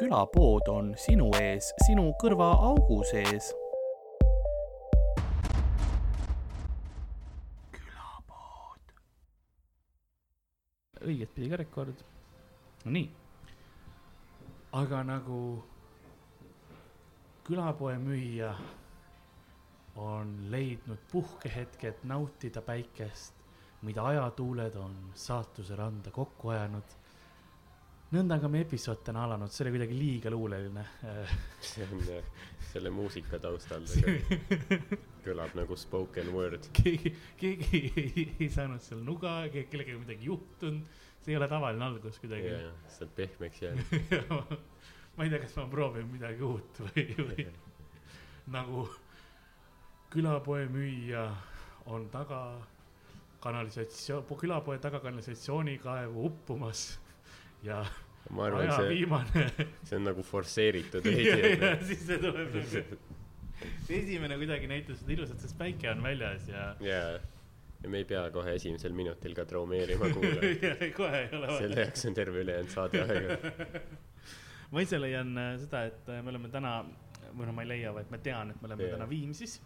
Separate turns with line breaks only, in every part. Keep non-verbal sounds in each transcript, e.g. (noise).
külapood on sinu ees, sinu kõrvaaugu sees. külapood. õiget pidi ka rekord. Nonii. aga nagu külapoe müüja on leidnud puhkehetked nautida päikest, mida ajatuuled on saatuse randa kokku ajanud nõnda on ka meie episood täna alanud, see oli kuidagi liiga luuleline.
see on selle muusika taustal kõlab nagu spoken word.
keegi, keegi ei, ei saanud seal nuga, kellegagi midagi juhtunud, see ei ole tavaline algus kuidagi.
jah, sa oled pehmeks jäänud (laughs)
ma ei tea, kas ma proovin midagi uut või, või (laughs) nagu külapoe müüja on taga kanalisatsioon, külapoe taga kanalisatsioonikaevu uppumas ja
ma arvan,
aja
see,
viimane
see on nagu forsseeritud
ja, ja
veidi.
siis see tuleb nagu esimene kuidagi näitas seda ilusat, sest päike on väljas ja
jaa, ja me ei pea kohe esimesel minutil ka traumeerima kuulajaid. (laughs)
ja kohe ei ole
selle jaoks on terve ülejäänud saade aega. (laughs)
ma ise leian äh, seda, et äh, me oleme täna, või noh, ma ei leia, vaid ma tean, et me oleme
Jaa.
täna Viimsis.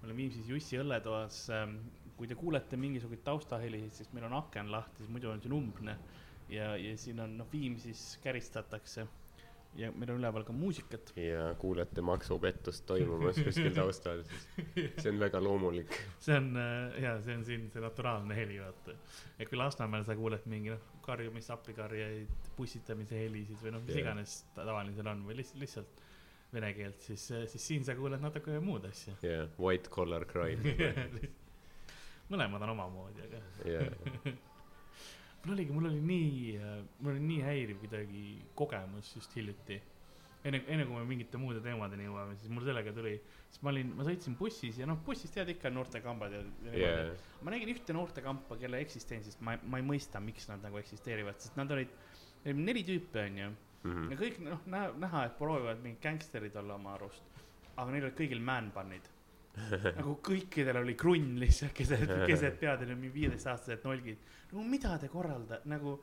me oleme Viimsis Jussi õlletoas. kui te kuulete mingisuguseid taustahelisid, siis meil on aken lahti, siis muidu on siin umbne. Ja, ja siin on noh, Viimsis käristatakse ja meil on üleval ka muusikat.
ja kuulete maksupettust toimumas kuskil taustal, siis see on väga loomulik.
see on äh, ja see on siin see naturaalne heli, vaata. et kui Lasnamäel sa kuuled mingi noh, karjumist, appikarjeid, pussitamise helisid või noh, mis
Jaa.
iganes ta- tavaline seal on või lihtsalt, lihtsalt vene keelt, siis, siis siin sa kuuled natuke muud asja.
jaa, white collar crime. (laughs)
mõlemad on omamoodi, aga
jaa, (laughs)
mul oligi, mul oli nii, mul oli nii häiriv kuidagi kogemus just hiljuti. enne, enne kui me mingite muude teemadeni jõuame, siis mul sellega tuli, siis ma olin, ma sõitsin bussis ja noh, bussis tead ikka noortekambad ja, ja
jaa,
ma nägin ühte noortekampa, kelle eksistentsist ma, ma ei mõista, miks nad nagu eksisteerivad, sest nad olid, neli tüüpi onju.
Mhm.
ja kõik noh, näha, näha, et proovivad mingid gängsterid olla oma arust, aga neil olid kõigil man-bun'id nagu kõikidel oli krunn lihtsalt keset, (laughs) keset pead ja mingi viieteistaastased nolgid. no mida te korralda-, nagu,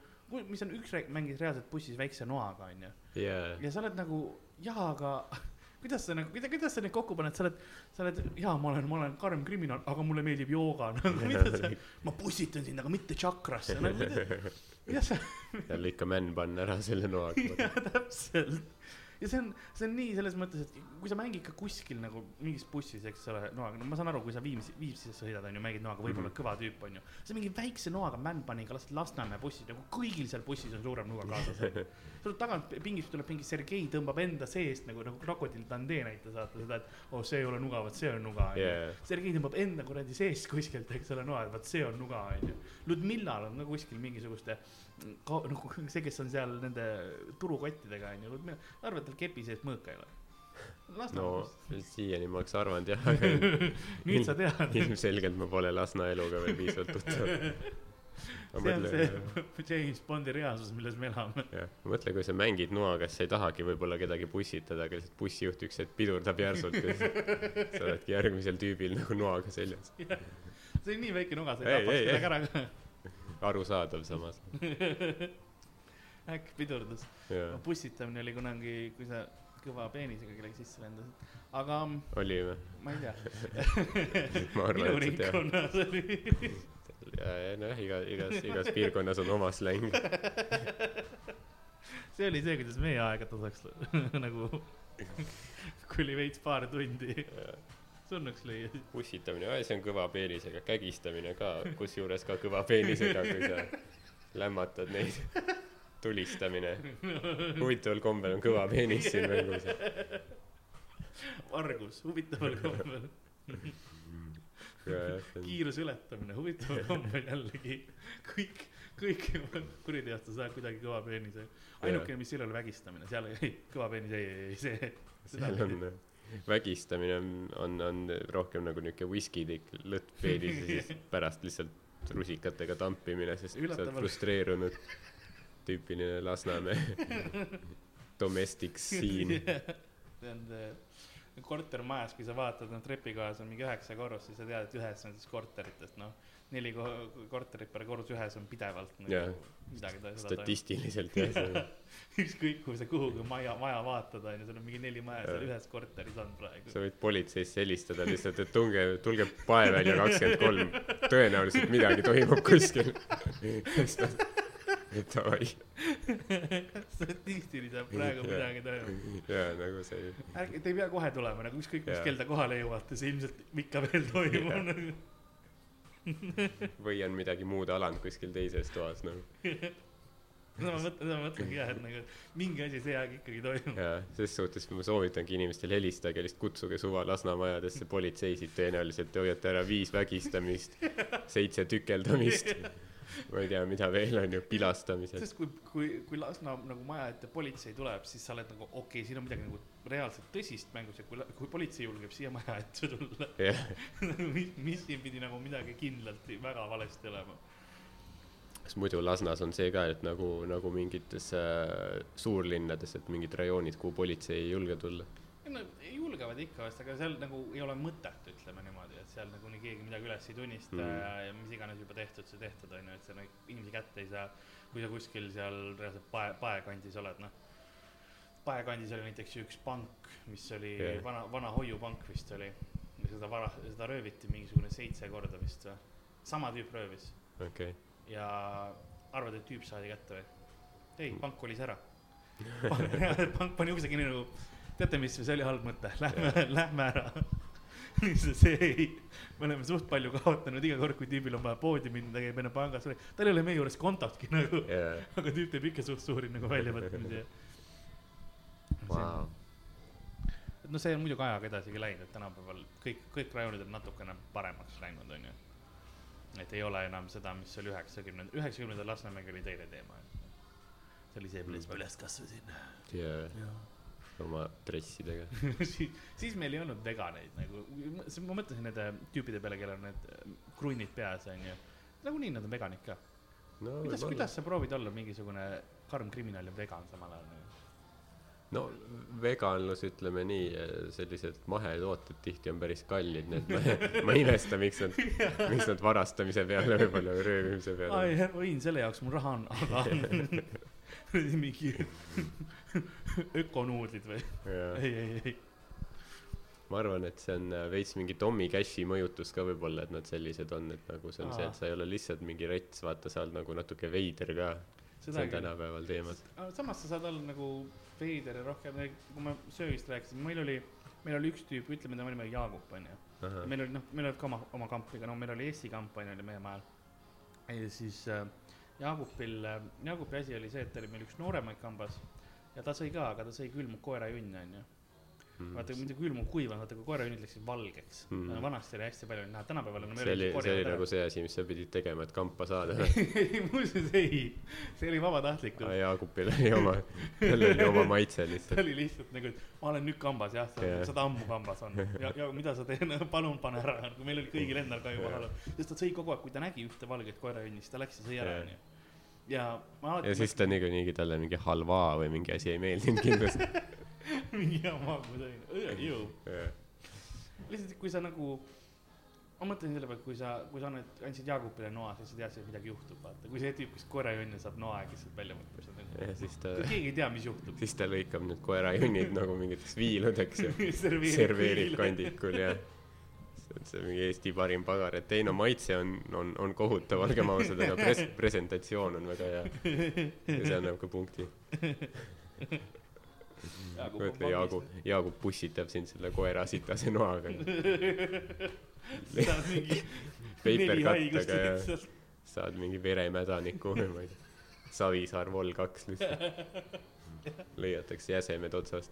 mis on üks mängis reaalselt bussis väikse noaga onju
jaa,
ja sa oled nagu jaa, aga (laughs) kuidas sa nagu, kuidas, sa neid kokku paned, sa oled, sa oled, jaa, ma olen, ma olen karm kriminaal, aga mulle meeldib jooga (laughs) nagu mida sa, ma pussitan sind, aga mitte tšakrasse nagu mida, mida sa,
jälle ikka man panna ära selle noaga.
jaa täpselt. Ja see on, see on nii selles mõttes, et kui sa mängid ka kuskil nagu mingis bussis, eks ole, noaga, no ma saan aru, kui sa Viimsi, Viimsisse sõidad, onju, mängid noaga, võib-olla
Mhm.
kõva tüüp, onju. sa mingi väikse noaga man-bun'iga lased Lasnamäe bussis, nagu kõigil seal bussis on suurem nuga kaasas. (laughs) sul tagant pingist tuleb mingi Sergei tõmbab enda seest nagu, nagu Krokodill Dundee näitas, vaata seda, et oh, see ei ole nuga, vot see on nuga, onju. Sergei tõmbab enda kuradi seest kuskilt, eks ole, noa, et vot see on nuga, onju. Ludmillal on ka kuskil mingisuguste, nagu (laughs) see, kes on seal nende turukottidega, onju, Ludmilla, arvad, tal kepi sees mõõka ei ole?
no siiani ma oleks arvanud jah, aga (laughs)
nüüd sa tead. (laughs)
ilmselgelt ma pole Lasna eluga veel piisavalt tuttav.
see on see James Bondi reaalsus, milles me elame.
jah, mõtle, kui sa mängid noaga, siis sa ei tahagi võib-olla kedagi pussitada, aga lihtsalt bussijuht üks hetk pidurdab järsult ja siis sa oledki järgmisel tüübil nagu noaga seljas.
see on nii väike nuga, sa
Ei,
tapaks kedagi ära ka.
Arusaadav samas, (laughs)
äkki pidurdus.
jaa,
pussitamine oli kunagi, kui sa kõva peenisega kellegi sisse lendasid, aga
oli või?
ma ei tea. (laughs) minu ringkonnas oli. (laughs)
ja, ja nojah, iga, igas, igas piirkonnas on oma släng.
see oli see, kuidas meie aega tasaks nagu, kui oli veits paar tundi surnuks lüüa.
pussitamine, see on kõva peenisega, kägistamine ka, kusjuures ka kõva peenisega, kui sa lämmatad neid. tulistamine, huvitaval kombel on kõva peenis siin mängus.
vargus, huvitaval kombel. kiiruse ületamine, huvitaval kombel jällegi kõik, kõik kuriteost sa saad kuidagi kõva peenise. ainukene, mis seal oli vägistamine, seal ei, kõva peenis ei, ei, ei see.
seal on, vägistamine on, on, on rohkem nagu niuke viskitik, lõtt peenis ja siis pärast lihtsalt rusikatega tampimine, sest sa oled
Üllatavalt.
frustreerunud. tüüpiline Lasnamäe (laughs) domestic scene. (laughs)
see on see, kortermajas, kui sa vaatad, noh trepikojas on mingi üheksa korrust, siis sa tead, et ühes on siis korteritest, noh. Neli ko- korterit per korrus, ühes on pidevalt nagu midagi ta-
statistiliselt jah, see on (laughs)
ükskõik, kuhu sa kuhugi maja, maja vaatad, onju, sul on mingi neli maja seal ühes korteris on praegu.
sa võid politseisse helistada lihtsalt, et tulge, tulge pae välja kakskümmend kolm, tõenäoliselt midagi toimub kuskil. (laughs) Davai,
statistiliselt praegu
Jaa.
midagi toimub.
jaa nagu see,
ärge, te ei pea kohe tulema, nagu ükskõik mis
Jaa.
kell te kohale jõuate, see ilmselt ikka veel toimub
Jaa. (laughs) (laughs) või on midagi muud alanud kuskil teises toas nagu. (laughs)
no ma mõtlen, ma mõtlengi jah, et nagu mingi asi see aeg ikkagi toimub.
jaa, ses suhtes ma soovitangi inimestel helistage, lihtsalt kutsuge suva Lasna majadesse politseisid, tõenäoliselt te hoiate ära viis vägistamist, seitse tükeldamist, (laughs) ma ei tea, mida veel on ju, pilastamised.
sest kui, kui, kui Lasna nagu maja ette politsei tuleb, siis sa oled nagu okei okay,, siin on midagi nagu reaalselt tõsist mängus ja kui, kui politsei julgeb siia maja ette tulla,
jah, (laughs)
mis, mis siin pidi nagu midagi kindlalt väga valesti olema.
kas muidu Lasnas on see ka, et nagu, nagu mingites äh, suurlinnades, et mingid rajoonid, kuhu politsei ei julge tulla?
no julgevad ikka vast, aga seal nagu ei ole mõtet, ütleme niimoodi, seal nagunii keegi midagi üles ei tunnista
Mm.
ja, ja mis iganes juba tehtud, see tehtud on ju, et sa nagu inimesi kätte ei saa, kui sa kuskil seal reaalselt pae, paekandis oled, noh. paekandis oli näiteks üks pank, mis oli yeah. vana, vana hoiupank vist oli. seda vara, seda rööviti mingisugune seitse korda vist või, sama tüüp röövis
okei okay.,
ja arvad, et tüüp saadi kätte või? ei,
Mm.
pank kolis ära. (laughs) pank pani ukse kinni nagu, teate mis, see oli halb mõte, lähme, lähme ära. (laughs) see ei, me oleme suht palju kaotanud iga kord, kui tüübil on vaja poodi minna, ta käib enne pangas, tal ei ole meie juures kontotki nagu,
jaa,
aga tüüp teeb ikka suht suuri nagu väljavõtmisi ja. (laughs)
vau,
et noh, see on muidugi ajaga edasigi läinud, et tänapäeval kõik, kõik rajoonid on natukene paremaks läinud, onju. et ei ole enam seda, mis oli üheksakümnenda, üheksakümnendal Lasnamägi oli teine teema. see oli see, milles ma üles kasvasin.
jaa, oma dressidega. (laughs)
siis, siis meil ei olnud veganeid nagu, ma mõtlesin nende tüüpide peale, kellel on need äh, krunnid peas, onju. nagunii nad on veganid ka.
no
kuidas, kuidas sa proovid olla mingisugune karm kriminaal ja vegan samal ajal nagu?
no veganlus, ütleme nii, sellised mahetooted tihti on päris kallid, nii et ma, ma ei imesta, miks nad, miks nad varastamise peale võib-olla või röövimise peale.
ei, võin, selle jaoks mul raha on, aga (laughs) mingi (laughs) ökonuudlid või? ei, ei, ei.
ma arvan, et see on äh, veits mingi Tommy Cashi mõjutus ka võib-olla, et nad sellised on, et nagu see on see,
Aa.
et sa ei ole lihtsalt mingi rets, vaata, sa oled nagu natuke veider ka. see on tänapäeval teemas.
samas sa saad olla nagu veider ja rohkem, kui me söögist rääkisime, meil oli, meil oli üks tüüp, ütleme tema nimi oli Jaagup onju. meil oli noh, meil oli ka oma, oma kampiga, no meil oli Eesti kamp onju, oli meie majal. ja siis äh, Jaagupil äh,, Jaagupi asi oli see, et ta oli meil üks nooremaid kambas ja ta sõi ka, aga ta sõi külmunud koerajunni onju. vaata,
see
mitte külmunud, kuivanud, vaata kui koerajunnid läksid valgeks
Mm.
mm.. vanasti oli hästi palju näha, tänapäeval on.
oli, see oli nagu see asi, mis sa pidid tegema, et kampa saada. (laughs)
ei, muuseas ei, see oli vabatahtlikult.
Jaagupil oli oma, tal oli oma maitse
ta
lihtsalt.
oli lihtsalt nagu, et ma olen nüüd kambas jah, sa seda ammu kambas on ja, ja mida sa teed, palun pane ära, nagu meil oli kõigil endal ka juba halb, sest ta sõi kogu aeg, kui ta nägi ühte valget koerajundi, siis ta läks ja sõi ära onju. ja ma alati
ja siis ta niikuinii talle mingi halvaa või mingi asi ei meeldinud kindlasti. (laughs) (laughs)
mingi jama ma sõin, ju. lihtsalt, kui sa nagu, ma mõtlen selle peale, kui sa, kui sa annad, andsid Jaagupile noa, siis sa teadsid, et midagi juhtub, vaata, kui see tüüp, kes koerajunni saab noa ja lihtsalt välja mõtleb seda.
ja siis ta,
keegi ei tea, mis juhtub.
siis ta lõikab need koerajunnid nagu mingiteks viiludeks ja (laughs) serveerib kandikul ja see on see mingi Eesti parim pagar, et ei no maitse on, on, on kohutav, olgem ausad, aga pres-, presentatsioon on väga hea. ja see annab ka punkti. (laughs) mõtle, Jaagu, Jaagup pussitab sind selle koera sitase noaga. (laughs)
saad mingi (laughs)
Paper
neli haigust
kattega ja saad mingi veremädaniku või ma ei tea, Savisaar vol kaks lihtsalt. (laughs) lõigatakse jäsemed otsast.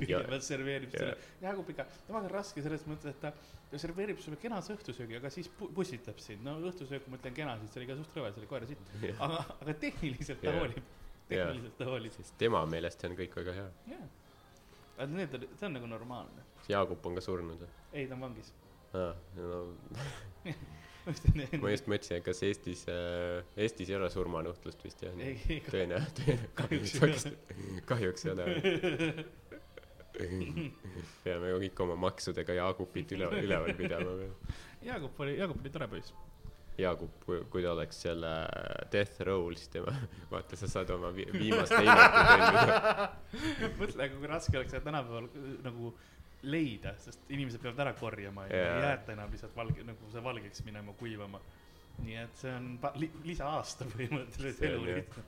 kõigepealt serveerib
ja-
selle, Jaagup ikka, temaga on raske selles mõttes, et ta, serveerib sulle kenase õhtusöögi, aga siis pu- pussitab sind, no õhtusöök, ma ütlen kena, siis see oli ka suht rõve, see oli koera sitt, aga, aga tehniliselt ta hoolib, tehniliselt ta hoolib,
sest tema meelest see on kõik väga hea.
jaa. aga need see on nagu normaalne,
Jaagup on ka surnud või?
ei ta on vangis.
aa, no (laughs) ma just mõtlesin, et kas Eestis äh,, Eestis ei ole surmanuhtlust vist jah?
ei,
tõenäoliselt,
kahjuks ei
tõenäoliselt, (laughs) kahjuks ei ole. (laughs) peame kõik oma maksudega Jaagupit üle üleval pidama veel
Jaagup oli Jaagup oli tore poiss
Jaagup, kui, kui ta oleks selle Death Row'l, siis tema, (laughs) vaata, sa saad oma vi viimast heinetit (laughs) tellida.
mõtle, kui raske oleks seda tänapäeval nagu leida, sest inimesed peavad ära korjama ja yeah. ei jäeta enam lihtsalt valge, nagu see valgeks minema, kuivama. nii et see on li lisaaasta põhimõtteliselt eluriist.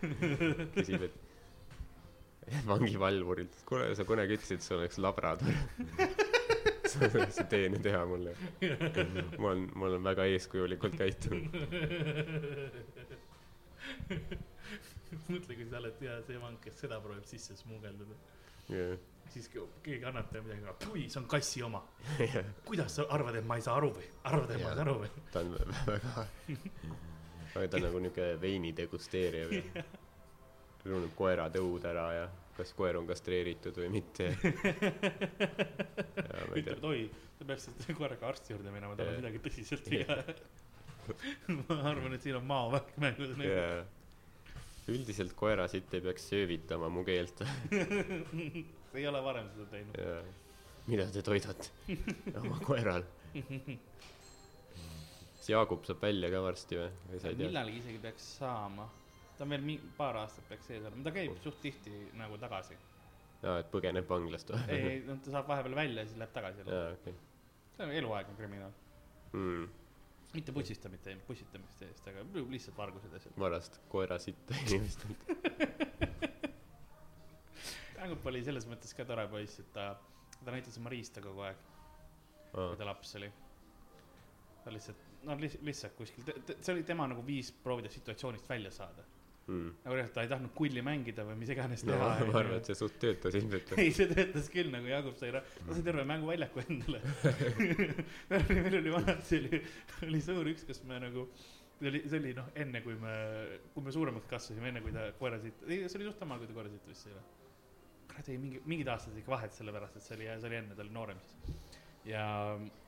(laughs)
küsib, et vangivalvurilt, kuule, sa kunagi ütlesid, et sul oleks labrador (laughs) sa tee nüüd hea mulle. ma olen, ma olen väga eeskujulikult käitunud.
mõtle, kui sa oled ja see vang, kes seda proovib sisse smugeldada
yeah..
siis keegi annab talle midagi, oi, see on kassi oma yeah.. kuidas sa arvad, et ma ei saa aru või? arvad, et yeah. ma ei saa aru või?
ta on väga, aga ta on nagu niuke veini degusteerija või (laughs) yeah.. lõunab koerad õud ära ja kas koer on kastreeritud või mitte. (laughs)
Ütleb, et oi, sa peaksid koeraga arsti juurde minema, tal on midagi tõsiselt viga. (laughs) Ma arvan, et siin on maavärk mängus nagu
yeah.. üldiselt koerasitt ei peaks söövitama mu keelt.
Sa (laughs) ei ole varem seda teinud.
Yeah.. mida te toidate oma koeral? Kas Jaagup saab välja ka varsti või, või sa ei
tea? millalgi isegi peaks saama ta on veel mi-, paar aastat peaks sees olema, ta käib suht tihti nagu tagasi.
aa, et põgeneb vanglast või?
ei, ei, no ta saab vahepeal välja ja siis läheb tagasi.
jaa, okei okay..
see on eluaegne kriminaal
mm..
mitte pussistamist, pussitamist eest, aga lihtsalt vargused ja asjad.
varast koera sitta inimestelt (laughs)
Tangup oli selles mõttes ka tore poiss, et ta, ta näitas oma riista kogu aeg kui ta laps oli. ta lihtsalt, no lihtsalt kuskil, see oli tema nagu viis proovida situatsioonist välja saada
mm..
nagu reaalselt ta ei tahtnud kulli mängida või mis iganes
teha no,. ma arvan, et see suht töötas ilmselt. (laughs)
ei, see töötas küll nagu Jaagup sai, ta sai terve mänguväljaku endale (laughs) meil oli vanasti oli, oli suur üks, kus me nagu, see oli, see oli noh, enne kui me, kui me suuremaks kasvasime, enne kui ta koerasid, ei, see oli suht samal, kui ta koerasid vist sai või? kurat ei, mingi, mingid aastad ikka vahet, sellepärast et see oli, see oli enne, ta oli noorem siis ja,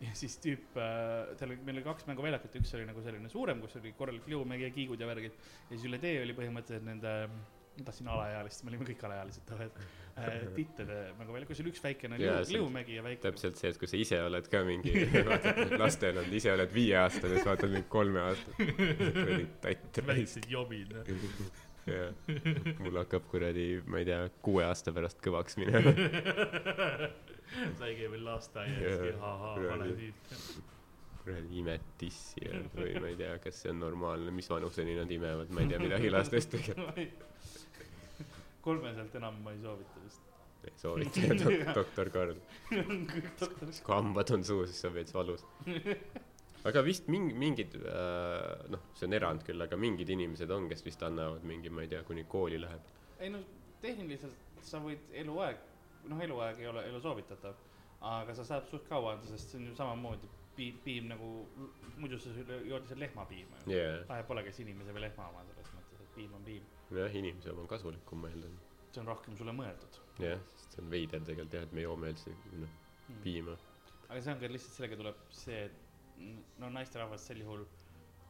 ja siis tüüp äh,, seal oli, meil oli kaks mänguväljakut, üks oli nagu selline suurem, kus oli korralik liumägi ja kiigud ja värgid. ja siis üle tee oli põhimõtteliselt nende, ma tahtsin alaealist, me olime kõik alaealised too hetk äh,, (laughs) tittede mänguvälja, kus oli üks väikene liu, liumägi ja väike.
täpselt see, et kui sa ise oled ka mingi lastel olnud, ise oled viieaastane, siis vaatad mind kolmeaastane.
väiksed jobid
jah, mul hakkab kuradi, ma ei tea, kuue aasta pärast kõvaks minema (laughs) (laughs)
sai käia veel lasteaias ja ahaa, vale tüüp.
kuradi imed tissi või ma ei tea, kas see on normaalne, mis vanuseni nad imevad, ma ei tea midagi lastest tegelikult. (laughs)
kolmeselt enam ma ei soovita vist.
ei soovita jah dok, doktor Karl. (laughs) kui hambad on suus, siis on veits valus. aga vist mingi, mingid äh,, noh, see on erand küll, aga mingid inimesed on, kes vist annavad mingi, ma ei tea, kuni kooli läheb.
ei no tehniliselt sa võid eluaeg noh, eluaeg ei ole, ei ole soovitatav, aga sa saad suht kaua anda, sest see on ju samamoodi piim, piim nagu, muidu sa jood lihtsalt lehmapiima ju
yeah..
vahet pole, kas inimese või lehma oma selles mõttes, et piim on piim.
jah, inimese oma on kasulikum, ma eeldan.
see on rohkem sulle mõeldud.
jah, sest see on veider tegelikult jah, et me joome üldse noh hmm. piima.
aga see on ka lihtsalt sellega tuleb see, et no naisterahvas sel juhul,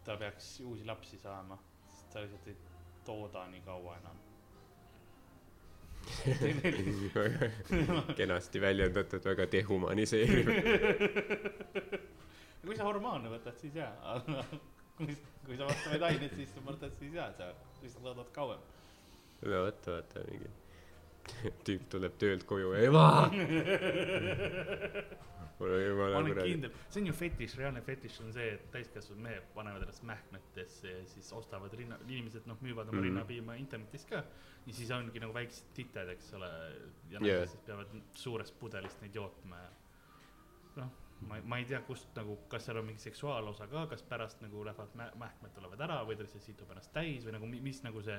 ta peaks uusi lapsi saama, sest ta lihtsalt ei tooda nii kaua enam (laughs)
kenasti väljendatud, väga dehumaniseeriv (laughs)
kui sa hormoone võtad, siis jaa, aga kui, kui sa vastavaid aineid sisse võtad, siis jaa, sa lihtsalt loodad kauem.
no vot, vaata mingi tüüp tuleb töölt koju, ema (laughs)
mul on jumala kuradi. ma olen kindel, see on ju fetiš, reaalne fetiš on see, et täiskasvanud mehed panevad ennast mähkmetesse ja siis ostavad rinna, inimesed noh, müüvad oma mm. rinnapiima internetis ka. ja siis ongi nagu väiksed tited, eks ole, ja nad yeah. siis peavad suurest pudelist neid jootma ja noh, ma, ma ei tea, kust nagu, kas seal on mingi seksuaalosa ka, kas pärast nagu lähevad mä-, mähkmed tulevad ära või ta lihtsalt situb ennast täis või nagu mis nagu see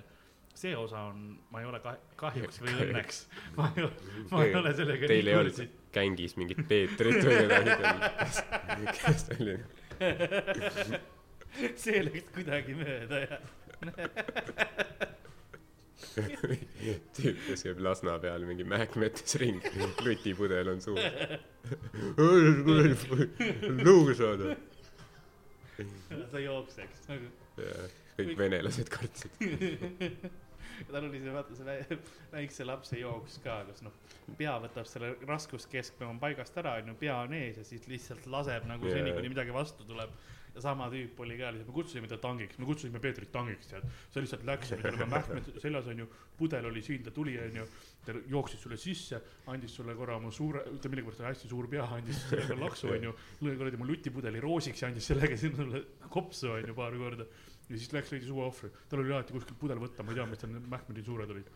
see osa on, ma ei ole kah, kahjuks või (laughs) õnneks, ma ei, ma ei ole sellega
Teil ei olnud gängis mingit Peetrit või kedagi, (laughs) kes oli? (laughs)
see läks kuidagi mööda, jah
tüüp, kes käib Lasna peal mingi mähkmetes ringi, lutipudel on suus. nõu saada.
sa jookseks nagu.
jah, kõik venelased kartsid (laughs)
tal oli see, vaata see vä- (laughs) väikse lapse jooks ka, kus noh, pea võtab selle raskuskeskme on paigast ära, onju, pea on ees ja siis lihtsalt laseb nagu
Jaa.
seni, kuni midagi vastu tuleb. ja sama tüüp oli ka me kutsusime ta tangiks, me kutsusime Peetrit tangiks, tead. sa lihtsalt läksid, (laughs) tal oli mähkmed seljas, onju, pudel oli siin, ta tuli, onju. ta jooksis sulle sisse, andis sulle korra oma suure, ütleme millegipärast oli hästi suur pea, andis sulle ka laksu, onju. lõi kuradi mu lutipudeli roosiks ja andis sellega sinna sulle kopsu, onju, paar korda. Ja siis läks, leidis uue ohvri, tal oli alati kuskilt pudel võtta, ma ei tea, mis tal need mähkmed nii suured olid.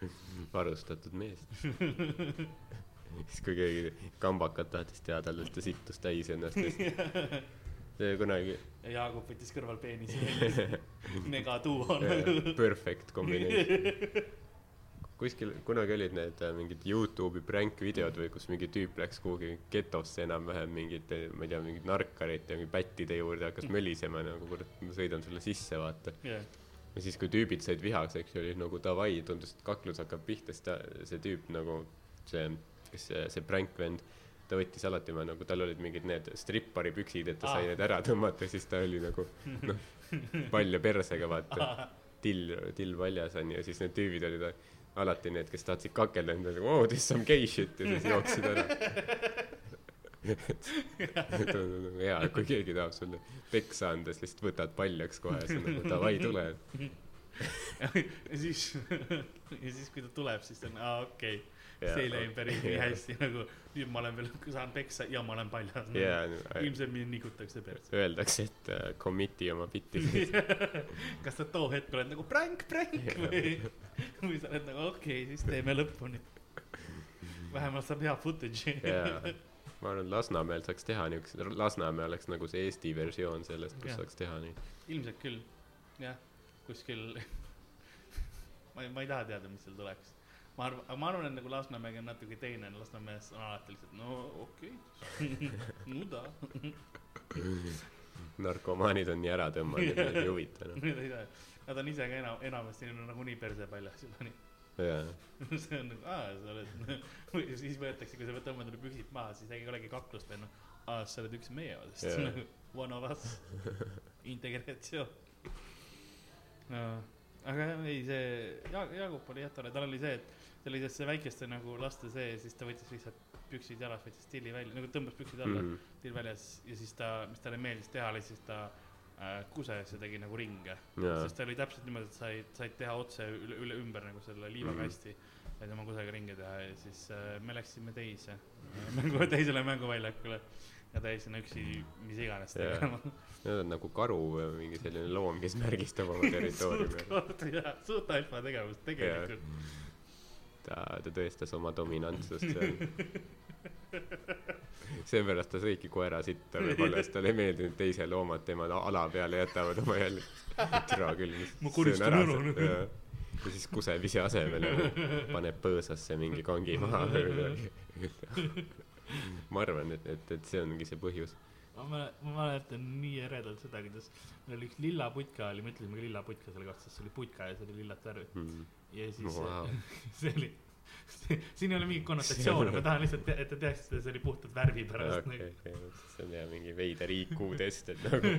(laughs)
varustatud mees. Siis kui keegi kambakat tahtis teada, alles ta sittus täis ennast. (laughs) See kunagi
ja Jaagup võttis kõrval peenise välja. (laughs) megatuo
yeah, perfect combination kuskil kunagi olid need äh, mingid Youtube'i prank videod või kus mingi tüüp läks kuhugi getosse enam-vähem mingite ma ei tea mingit narkarite mingi pättide juurde hakkas mölisema nagu kurat ma sõidan sulle sisse vaata
yeah.
ja siis kui tüübid said vihaks eks ju oli nagu davai tundus et kaklus hakkab pihta siis ta see tüüp nagu see kes see see prank vend ta võttis alati oma nagu tal olid mingid need strippari püksid et ta sai
Aa.
need ära tõmmata siis ta oli nagu noh (laughs) palja persega vaata till till väljas onju ja siis need tüübid olid alati need kes tahtsid kakelda endale oh this some gay shit ja siis jooksid ära et on nagu hea kui keegi tahab sulle peksa anda siis lihtsalt võtad paljaks kohe siis on nagu davai tule (laughs)
ja siis (laughs) ja siis kui ta tuleb siis ta on aa okei okay.
Jaa,
see ei läinud päris nii
jaa.
hästi nagu nüüd ma olen veel (laughs) saan peksa ja ma olen paljas.
Jaa
ilmselt mind nikutakse persse
öeldakse et uh, commit'i oma bitti (laughs) (laughs)
kas sa too hetk oled nagu prank prank või? Või sa oled nagu okei okay, siis teeme lõpuni vähemalt saab hea footage'i
jaa ma arvan Lasnamäel saaks teha niukse Lasnamäe oleks nagu see Eesti versioon sellest kus
Jah.
saaks teha nii.
Ilmselt küll. Jah kuskil ma ei ma ei taha teada mis seal tuleks ma arvan ma arvan et nagu Lasnamägi on natuke teine Lasnamäes on alati lihtsalt no okei okay. no da
narkomaanid on nii ära tõmmanud et neid ei huvita (laughs) enam
ei tea, nad on ise ka enam enamasti neil on nagunii perse paljas juba nii. (laughs) See on nagu aa sa oled (laughs) või siis võetakse kui sa tõmbad endale püksid maha siis ei olegi kaklust veel noh. Aa sa oled üks meie osast nagu one of us. Integratsioon. No aga ei see ja Jaagup oli jah tore tal oli see et tal oli see väikeste nagu laste see siis ta võttis lihtsalt püksid jalas võttis tilli välja nagu tõmbas püksid alla mm.
Mhm.
till väljas ja siis ta mis talle meeldis teha oli siis ta äh, kuses ja tegi nagu ringe.
Jaa.
Sest ta oli täpselt niimoodi, et said, said teha otse üle, üle ümber nagu selle liivakasti
Mhm.
said oma kusagil ringi teha ja siis äh, me läksime teise (laughs) mängu, teisele mänguväljakule. Ja ta sinna üksi mis iganes tegema.
Need on nagu karu või mingi selline loom kes märgistab oma (laughs) territooriumi
suht jah suht alfa tegevus tegelikult
ta ta tõestas oma dominantsust seal seepärast ta sõigi koera sitta võib-olla sest talle ei meeldinud teised loomad tema ala peale jätavad oma jälgi türa küll mis
Ma koristan ära,
see-
noh.
jaa. ja siis kuseb ise asemele paneb põõsasse mingi kangi maha või midagi ma arvan et et et see ongi see põhjus
ma mäle- ma mäletan nii eredalt seda kuidas meil oli üks lilla putka oli me ütlesime ka lilla putka selle kohta sest see oli putka ja see oli lillat värvi
mm.
Ja siis
Wow. (laughs)
see oli siin ei ole mingit konnotatsiooni ma tahan lihtsalt et te teaksite see oli puhtalt värvi pärast
okei
nagu.
okei see on jah mingi veider IQ test et nagu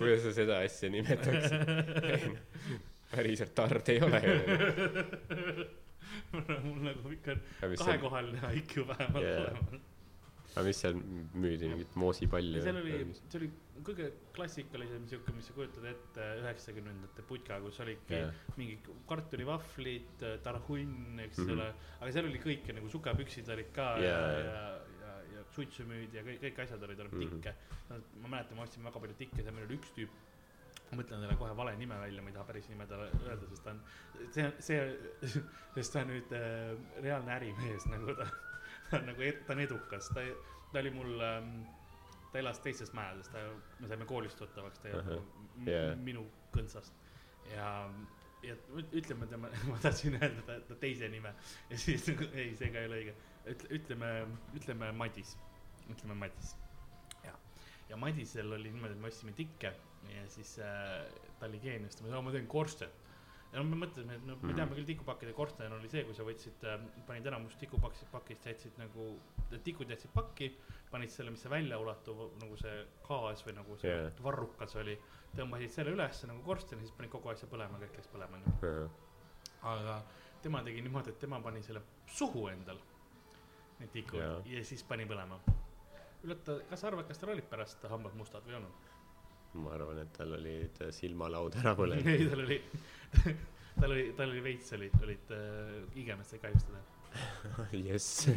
kuidas sa seda asja nimetaksid? (laughs) Päriselt tard ei ole ju. (laughs)
Mul nagu ikka
seal
kahekohaline IQ vähemalt
Jaa.
olema
aga mis seal müüdi mingit moosipalli
seal oli see oli kõige klassikalisem siuke mis sa kujutad ette üheksakümnendate putka kus olidki
Jaa.
mingi kartulivahvlid tarhunn eks
Mhm.
ole aga seal oli kõike nagu sukapüksid olid ka ja
Jaa,
ja
jaa.
ja ja suitsu müüdi ja kõik kõik asjad olid olid
Mhm.
tikke ma mäletan ma ostsin väga palju tikke seal meil oli üks tüüp ma mõtlen talle kohe vale nime välja ma ei taha päris nime talle öelda sest ta on see see (laughs) sest ta on nüüd äh, reaalne ärimees (laughs) nagu ta ta on nagu ta on edukas ta ta oli mul ähm, ta elas teises majades ta me saime koolist tuttavaks ta ei olnud nagu m- minu kõntsast. Ja ja üt- ütleme tema (laughs) ma tahtsin öelda ta, ta teise nime. Ja siis nagu ei see ka ei ole õige. Ütle ütleme ütleme Madis. Ütleme Madis. Ja ja Madisel oli niimoodi et me ostsime tikke ja siis äh, ta oli geenius. Ta ütles ma teen korsten ja no me mõtlesime et no me
Mhm.
teame küll tikupakkide korsten oli see kui sa võtsid äh, panid enamus tikupakist pakist jätsid nagu tikud jätsid pakki panid selle mis see väljaulatub nagu see gaas või nagu see
Jaa.
varrukas oli tõmbasid selle ülesse nagu korsteni siis panid kogu asja põlema kõik läks põlema onju
Ahah.
aga tema tegi niimoodi, et tema pani selle suhu endal, need tikud
Jaa.
ja siis pani põlema. üllata, kas sa arvad, kas tal olid pärast hambad mustad või ei olnud?
Ma arvan, et tal olid silmalaud ära põlenud.
ei, tal oli, (laughs) tal oli, tal oli veits olid, olid äh, igemest sai kahjustada. (laughs)
jess.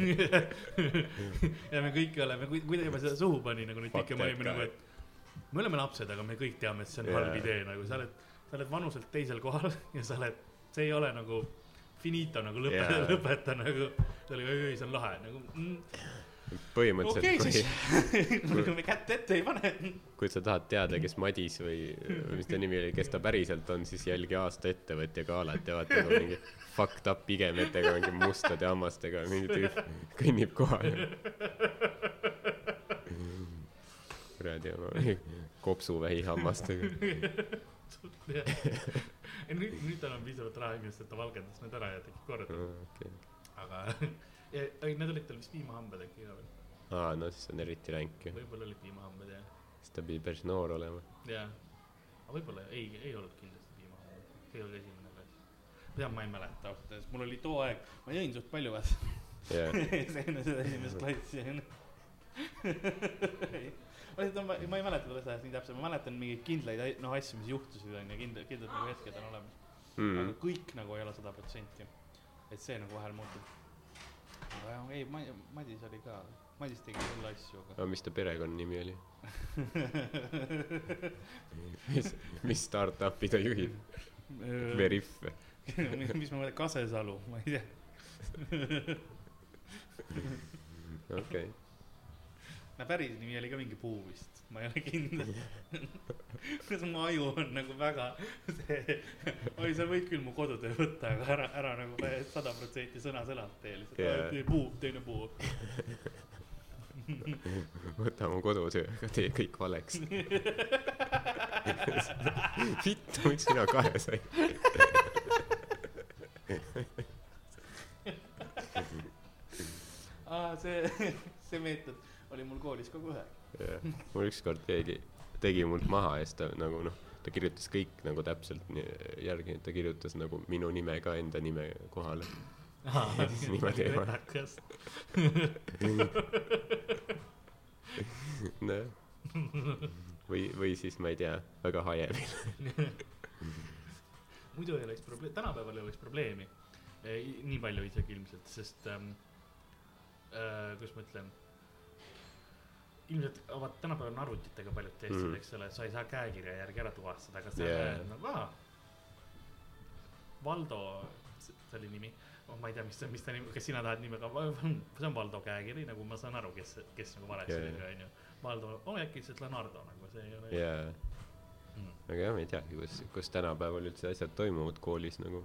(laughs)
ja me kõik oleme, kui, kui ta juba seda suhu pani nagu
Fuck
tikke, me olime nagu, et me oleme lapsed, aga me kõik teame, et see on
Jaa.
halb idee nagu sa oled, sa oled vanuselt teisel kohal ja sa oled, see ei ole nagu finito nagu lõpeta yeah., lõpeta nagu. ta oli, oi, see on lahe nagu mm,.
Põhimõtteliselt
okay, (laughs)
kui
me kätt ette ei pane.
kui sa tahad teada, kes Madis või või mis ta nimi oli, kes ta päriselt on, siis jälgi aasta ettevõtja galat ja vaata, kui mingi fucked up pigemetega, mingi mustade hammastega mingi tüüp kõnnib kohale. kuradi oma kopsuvähi hammastega.
nüüd, nüüd tal on piisavalt raha et ta valgendas need ära ja tegi korda,
okei,
aga (laughs) ei, need olid tal vist piimahambad äkki ka veel,
aa no siis on eriti ränk ju,
võib-olla olid piimahambad ja,
siis ta pidi päris noor olema.
ja, aga võib-olla ei, ei olnud kindlasti piimahambad, see olnud esimene klass. tead, ma ei mäleta ausalt öeldes, mul oli too aeg, ma jõin suht palju vaata
jah,
enne seda esimest klassi ma lihtsalt, ma, ma ei mäleta sellest ajast nii täpselt, ma mäletan mingeid kindlaid ai- noh asju, mis juhtusid onju, kindlad, kindlad nagu hetked on olemas mm.. aga kõik nagu ei ole sada protsenti. et see nagu vahel muutub. jah, ei, ma, Madis oli ka, Madis tegi hulle asju, aga
aga mis ta perekonnanimi oli? mis, mis startup'i ta juhib? Veriff või? (laughs)
mis ma mõtlen, Kasesalu, ma ei tea.
okei okay.,
no päris nimi oli ka mingi Puu vist, ma ei ole kindel. (laughs) kuidas mu aju on nagu väga see, oi, sa võid küll mu kodutöö võtta, aga ära, ära nagu sada protsenti sõna-sõnalt tee lihtsalt yeah.. puu, teine puu. (laughs)
võta mu kodutöö, aga tee kõik valeks. vittu, miks sina kahe said?
aa, see, see meetod oli mul koolis kogu aeg.
jah, mul ükskord keegi tegi mult maha ja siis ta nagu noh, ta kirjutas kõik nagu täpselt nii järgi, ta kirjutas nagu minu nime ka enda nime kohale. siis (laughs) niimoodi ei ole. (laughs) nojah. või, või siis ma ei tea, väga hajevil. (laughs)
muidu ei oleks probleem, tänapäeval ei oleks probleemi. nii palju isegi ilmselt, sest ähm, äh, kuidas ma ütlen. ilmselt, vaata tänapäeval on arvutitega paljud testid mm., eks ole, sa ei saa käekirja järgi ära tuvastada, aga sa yeah. nagu aa. Valdo, see oli nimi, ma ei tea, mis, mis ta nimi, kas sina tahad nime ka, see on Valdo käekiri, nagu ma saan aru, kes, kes nagu valesti tegi
jaa.,
onju. Valdo, oh äkki lihtsalt Leonardo nagu see ei ole
jaa,
mm..
aga jah, ma ei teagi, kus, kus tänapäeval üldse asjad toimuvad koolis nagu.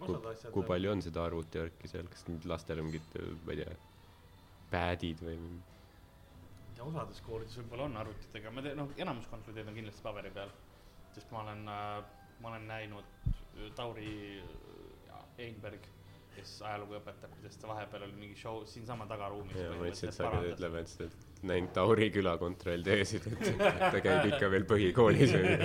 asjad.
kui palju on seda arvutivärki seal, kas nüüd lastel on mingid, ma ei tea, pad'id või
ja osades koolides võib-olla on arvutitega, ma tean, noh, enamus kontrollid on kindlasti paberi peal. sest ma olen äh,, ma olen näinud äh, Tauri äh, Einberg, kes ajalugu õpetab, sest ta vahepeal oli mingi show siinsaama tagaruumis.
ja ma mõtlesin, et sa hakkad ütlema, et näinud Tauri külakontroll töösid, et ta käib ikka veel põhikoolis või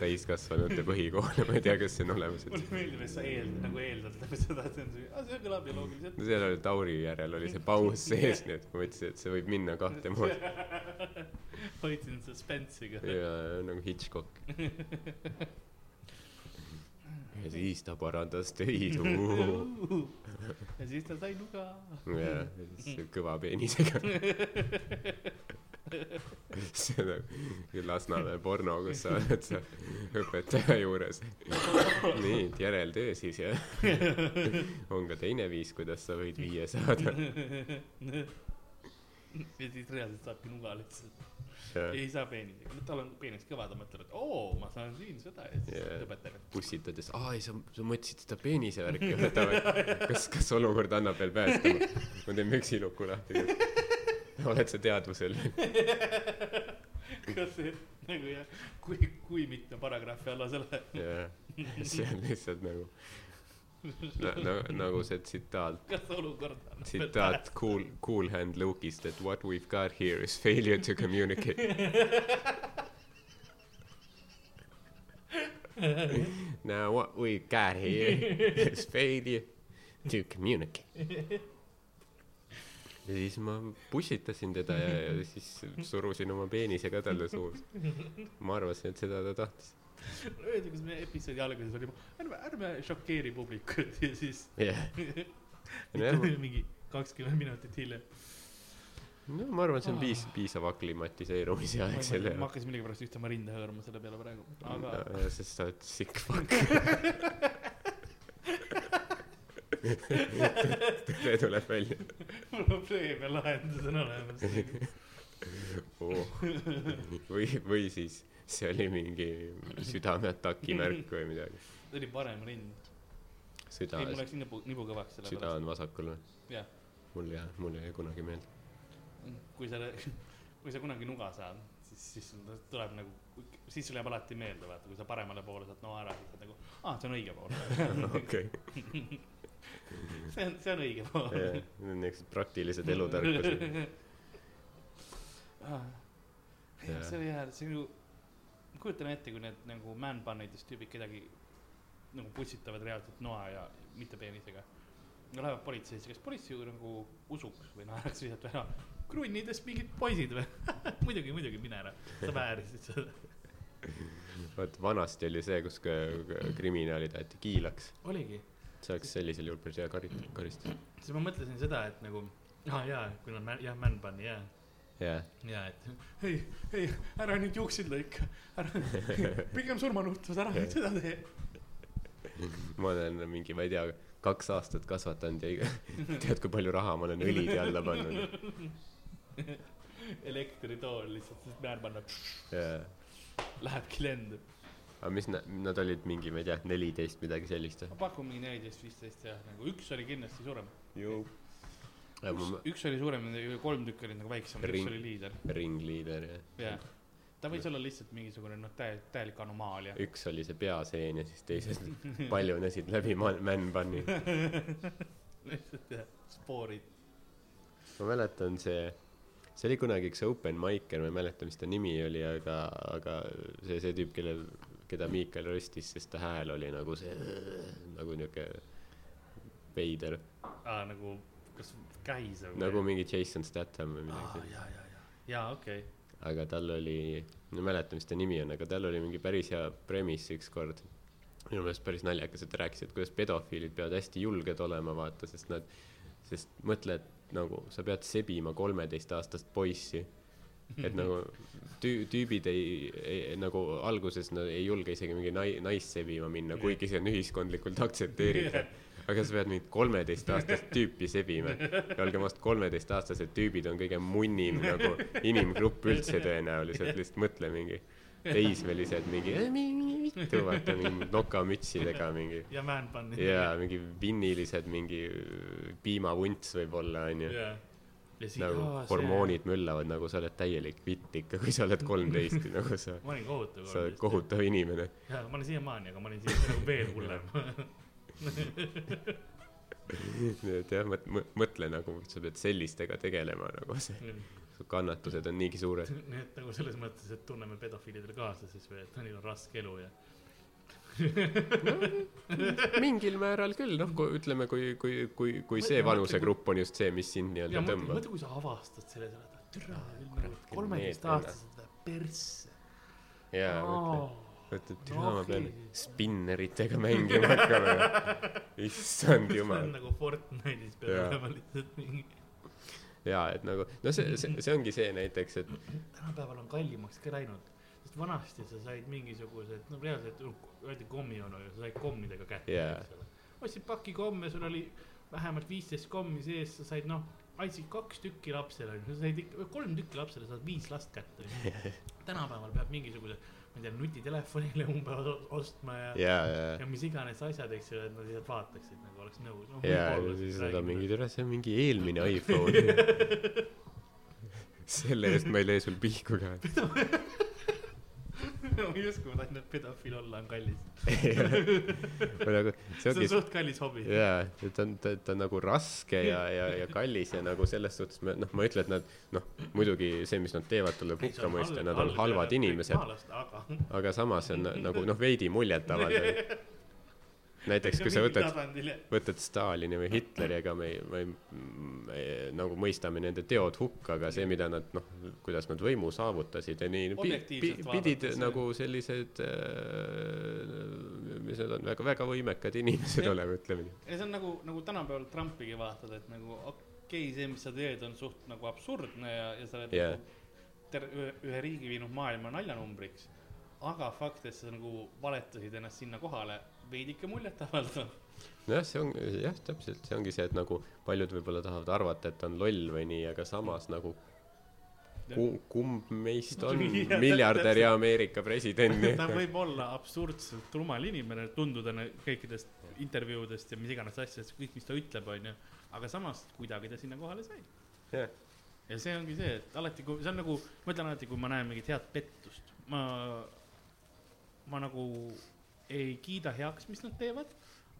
täiskasvanute põhikool, ma ei tea, kas see on olemas, et
mulle meeldib, et sa eeldad nagu eeldad seda, et see on see, see kõlab ju loogiliselt.
seal oli Tauri järel oli see paus sees, nii et ma mõtlesin, et see võib minna kahte moodi. (laughs)
hoidsin suspense'iga.
ja nagu Hitchcock. (laughs) ja siis ta parandas töid.
ja siis ta sai nuga.
ja siis kõva peenisega. see on nagu Lasnamäe porno, kus sa oled seal õpetaja juures. nii, et järeltöö siis jah. on ka teine viis, kuidas sa võid viie saada.
ja siis reaalselt saabki nuga lihtsalt.
Ja
ei saa peenisega, no tal on peenis kõva, ta mõtleb, et oo, ma saan siin seda ja siis
Jaa.
õpetaja.
pussitades, aa ei, sa, sa mõtlesid seda peenise värki (laughs) kas, kas olukord annab veel päästa? ma teen püksiluku lahti. (laughs) oled sa teadvusel? (laughs)
kas see nagu jah, kui, kui mitme paragrahvi alla sa lähed,
jah, see on lihtsalt nagu na, na, nagu see tsitaat,
kas olukord on.
tsitaat Cool, Cool Hand Luke'ist, et what we've got here is failure to communicate. (laughs) now what we got here is failure to communicate ja siis ma pussitasin teda ja, ja siis surusin oma peenisega talle suus ma arvasin et seda ta tahtis
öeldi kas meie episoodi alguses oli ärme ärme šokeeri publikut ja siis (laughs)
jah.
Mingi kakskümmend minutit hiljem.
No ma arvan et see on piis- piisav aklimatiseerumise aeg selle
ma hakkasin millegipärast ühte oma rinda hõõruma selle peale praegu aga
ja, sest sa oled sick fuck. Tõde tuleb välja.
Probleem ja lahendus on olemas.
Oh. või või siis see oli mingi südameataki (laughs) märk või midagi.
See oli parem rind.
Süda
ei mul läks nibu nibu kõvaks selle
süda on vasakul või? Mul jah mul ei kunagi meeldi
kui sa (laughs) kui sa kunagi nuga saad siis siis sul tuleb nagu siis sul jääb alati meelde vaata kui sa paremale poole saad noa ära siis sa nagu aa see on õige pool. (laughs)
Okei.
See on see on õige pool.
Need on niisugused praktilised elutarkused.
Ah. see oli hea see ju ma kujutan ette kui need nagu man bun'idest tüübid kedagi nagu pussitavad reaalselt noa ja mitte peenisega lähevad politseisse kas politsei nagu usuks või naeraks lihtsalt ära. Krunnidest mingid poisid või? (laughs) Muidugi muidugi mine ära. Sa väärisid seda.
Vot vanasti oli see kus kriminaalid aeti kiilaks.
Oligi.
See oleks sellisel juhul päris hea kari- karistus.
Siis ma mõtlesin seda et nagu aa ah, jaa kui nad jah man bun'i jaa
jah
jaa et ei ei ära nüüd juukseid lõika ära (laughs) pigem surmanuhtlus ära nüüd seda tee.
Ma olen mingi ma ei tea kaks aastat kasvatanud ja iga (laughs) tead kui palju raha ma olen õlide alla pannud. (laughs)
Elektritool lihtsalt siis man bun
jaa.
Lähebki lendu.
Aga mis nad nad olid mingi ma ei tea neliteist midagi sellist
ma pakun mingi neliteist viisteist jah nagu üks oli kindlasti suurem.
Ja
üks, üks oli suurem kolm tükki olid nagu väiksemad üks oli liider.
ringliider ja
jah ta võis olla lihtsalt mingisugune noh täie- täielik anomaalia.
Üks oli see peaseen ja siis teised (laughs) paljunesid läbi man- man bun'i (laughs)
lihtsalt jah spoorid.
Ma mäletan see see oli kunagi üks open micer ma ei mäleta mis ta nimi oli aga aga see see tüüp kellel keda Miikal röstis sest ta hääl oli nagu see nagu niuke veider.
Aa nagu kas käis või
nagu mingi Jason Statham või midagi sellist.
jaa jaa jaa. Jaa okei.
Aga tal oli ma ei mäleta mis ta nimi on aga tal oli mingi päris hea premise ükskord. Minu meelest päris naljakas et ta rääkis et kuidas pedofiilid peavad hästi julged olema vaata sest nad sest mõtle et nagu sa pead sebima kolmeteistaastast poissi. Et nagu (laughs) tüü- tüübid ei, ei nagu alguses nad ei julge isegi mingi nai- naist sebima minna kuigi see on ühiskondlikult aktsepteeritav (laughs) aga sa pead mingit kolmeteistaastast tüüpi sebima? Ja olgem ausad kolmeteistaastased tüübid on kõige munnim nagu inimgrupp üldse tõenäoliselt lihtsalt mõtle mingi teismelised mingi "Äh, mingi vittu vaata mingi nokamütsidega mingi.
Ja bun'i
jaa mingi vinnilised mingi piimavunts võib-olla onju.
Siis
nagu
aa, see-
hormoonid möllavad nagu sa oled täielik vitt ikka kui sa oled kolmteist nagu sa
ma olin kohutav
sa oled kohutav inimene.
Jaa ma olen siiamaani aga ma olin siis nagu veel hullem (laughs)
nii et jah mõt- mõ- mõtle nagu sa pead sellistega tegelema nagu see su kannatused on niigi suured. (laughs)
Nii et nagu selles mõttes et tunneme pedofiilidele kaasa siis või et neil on raske elu ja (laughs)
mingil määral küll noh kui ütleme kui kui kui kui see vanusegrupp on just see mis sind nii-öelda tõmbab.
mõtle kui sa avastad selle sa oled türa nagu kolmeteistaastased läheb persse.
Jaa mõtle
Aa.
mõtled
No okei.
spinneritega mängima hakkama issand
see
jumal
on nagu Fortnite'is peab olema (laughs) lihtsalt mingi
jaa et nagu no see see see ongi see näiteks et
tänapäeval on kallimaks ka läinud sest vanasti sa said mingisugused no reaalselt öeldi kommionu ja sa said kommidega kätte
Jaa.
eks ole ostsid paki komme sul oli vähemalt viisteist kommi sees sa said noh andsid kaks tükki lapsele sa said ikka kolm tükki lapsele saad viis last kätte (laughs) tänapäeval peab mingisuguse ma ei tea nutitelefonile (laughs) umbes ostma ja
jaa jaa
ja mis iganes asjad eks ju et nad lihtsalt vaataksid nagu oleks nõus. No,
ja
võib-olla
siis nad on mingi türa see on mingi eelmine (laughs) iPhone. (laughs) Selle eest ma ei lee sul pihku ka (laughs)
ma ei uskunud ainult et pedofiil olla on kallis. (laughs)
Nagu see (laughs)
see on suht kallis hobi.
Jaa et ta on ta ta on nagu raske ja ja ja kallis ja nagu selles suhtes ma noh ma ei ütle et nad noh muidugi see mis nad teevad tuleb hukka mõista nad on halvad inimesed.
aga
samas on nagu noh veidi muljetavaldav näiteks kui sa võtad, võtad Stalini või Hitleri, ega me me me nagu mõistame nende teod hukka, aga see, mida nad noh, kuidas nad võimu saavutasid ja nii pi, pi, pidid see. nagu sellised äh,, mis need on, väga, väga võimekad inimesed olema, ütleme nii.
ja see on nagu, nagu tänapäeval Trumpigi vaatad, et nagu okei okay,, see, mis sa teed, on suht nagu absurdne ja, ja sa oled yeah. nagu ter-, ühe riigi viinud maailma naljanumbriks aga fakt, et sa nagu valetasid ennast sinna kohale, veidike muljetavaldav.
nojah, see on jah, täpselt, see ongi see, et nagu paljud võib-olla tahavad arvata, et on loll või nii, aga samas nagu ku-, kumb meist on (laughs) miljardär ja Ameerika president
ta võib olla absurdselt rumal inimene, tunduda kõikidest intervjuudest ja mis iganes asjadest, kõik, mis ta ütleb, onju, aga samas kuidagi ta sinna kohale sai.
Yeah..
ja see ongi see, et alati, kui, see on nagu, ma ütlen alati, kui ma näen mingit head pettust, ma ma nagu ei kiida heaks, mis nad teevad,